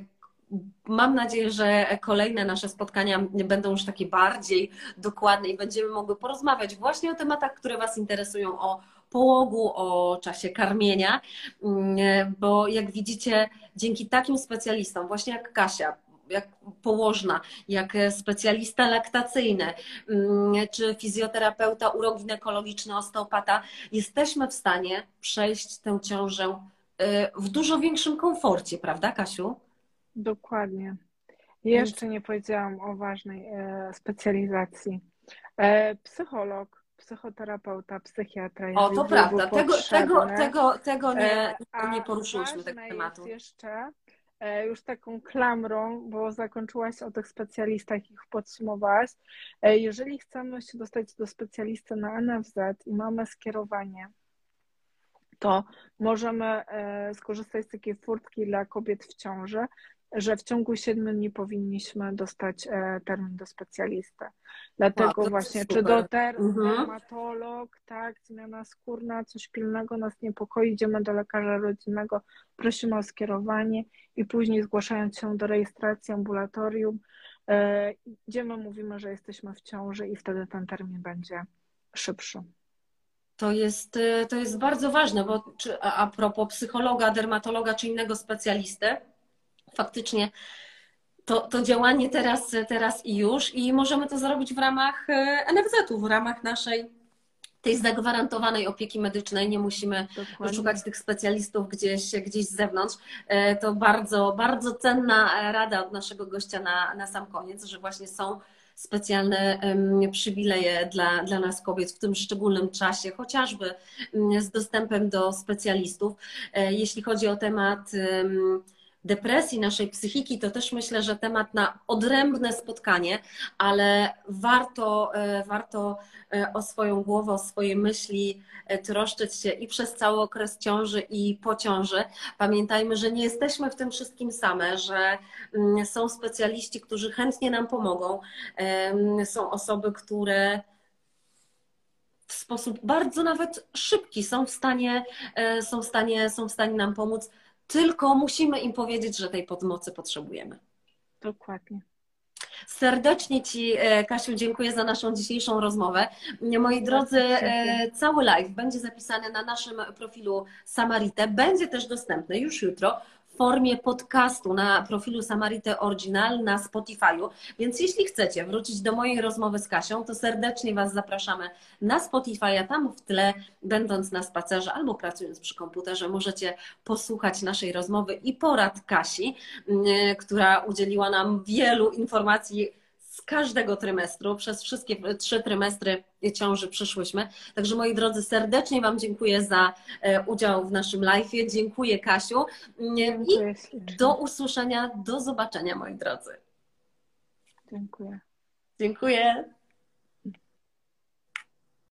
Mam nadzieję, że kolejne nasze spotkania będą już takie bardziej dokładne i będziemy mogły porozmawiać właśnie o tematach, które Was interesują, o połogu, o czasie karmienia, Mm, bo jak widzicie, dzięki takim specjalistom, właśnie jak Kasia, jak położna, jak specjalista laktacyjny, mm, czy fizjoterapeuta uroginekologiczny, osteopata, jesteśmy w stanie przejść tę ciążę y, w dużo większym komforcie, prawda, Kasiu? Dokładnie. Jeszcze nie powiedziałam o ważnej e, specjalizacji. E, psycholog, psychoterapeuta, psychiatra. O, to prawda. Tego, tego, tego, tego nie, E, nie poruszyłyśmy tego tematu. jest jeszcze e, już taką klamrą, bo zakończyłaś o tych specjalistach, ich podsumowałaś. E, Jeżeli chcemy się dostać do specjalisty na NFZ i mamy skierowanie, to możemy e, skorzystać z takiej furtki dla kobiet w ciąży że w ciągu 7 dni powinniśmy dostać e, termin do specjalisty. Dlatego to właśnie, czy do ter- Mhm. dermatolog, tak, zmiana skórna, coś pilnego nas niepokoi, idziemy do lekarza rodzinnego, prosimy o skierowanie i później zgłaszając się do rejestracji ambulatorium, e, idziemy, mówimy, że jesteśmy w ciąży i wtedy ten termin będzie szybszy. To jest, y, to jest bardzo ważne, bo czy, a, a propos psychologa, dermatologa czy innego specjalisty, faktycznie to, to działanie teraz, teraz i już i możemy to zrobić w ramach e, NFZ-u, w ramach naszej tej zagwarantowanej opieki medycznej. Nie musimy Dokładnie. szukać tych specjalistów gdzieś, gdzieś z zewnątrz. E, To bardzo, bardzo cenna rada od naszego gościa na, na sam koniec, że właśnie są specjalne przywileje dla, dla nas kobiet w tym szczególnym czasie, chociażby mm, z dostępem do specjalistów. E, Jeśli chodzi o temat em, depresji, naszej psychiki, to też myślę, że temat na odrębne spotkanie, ale warto, e, warto e, o swoją głowę, o swoje myśli e, troszczyć się i przez cały okres ciąży i po ciąży. Pamiętajmy, że nie jesteśmy w tym wszystkim same, że mm, są specjaliści, którzy chętnie nam pomogą. Em, Są osoby, które w sposób bardzo nawet szybki są w stanie, są w stanie, są w stanie nam pomóc, tylko musimy im powiedzieć, że tej pomocy potrzebujemy. Dokładnie. Serdecznie Ci, e, Kasiu, dziękuję za naszą dzisiejszą rozmowę. Moi drodzy, e, cały live będzie zapisany na naszym profilu Samarite. Będzie też dostępny już jutro formie podcastu na profilu Samarite Original na Spotify'u. Więc jeśli chcecie wrócić do mojej rozmowy z Kasią, to serdecznie Was zapraszamy na Spotify'a. Tam w tle, będąc na spacerze albo pracując przy komputerze, możecie posłuchać naszej rozmowy i porad Kasi, y, która udzieliła nam wielu informacji z każdego trymestru. Przez wszystkie trzy trymestry ciąży przyszłyśmy. Także moi drodzy, serdecznie Wam dziękuję za e, udział w naszym live. Dziękuję Kasiu i do usłyszenia, do zobaczenia moi drodzy. Dziękuję. Dziękuję.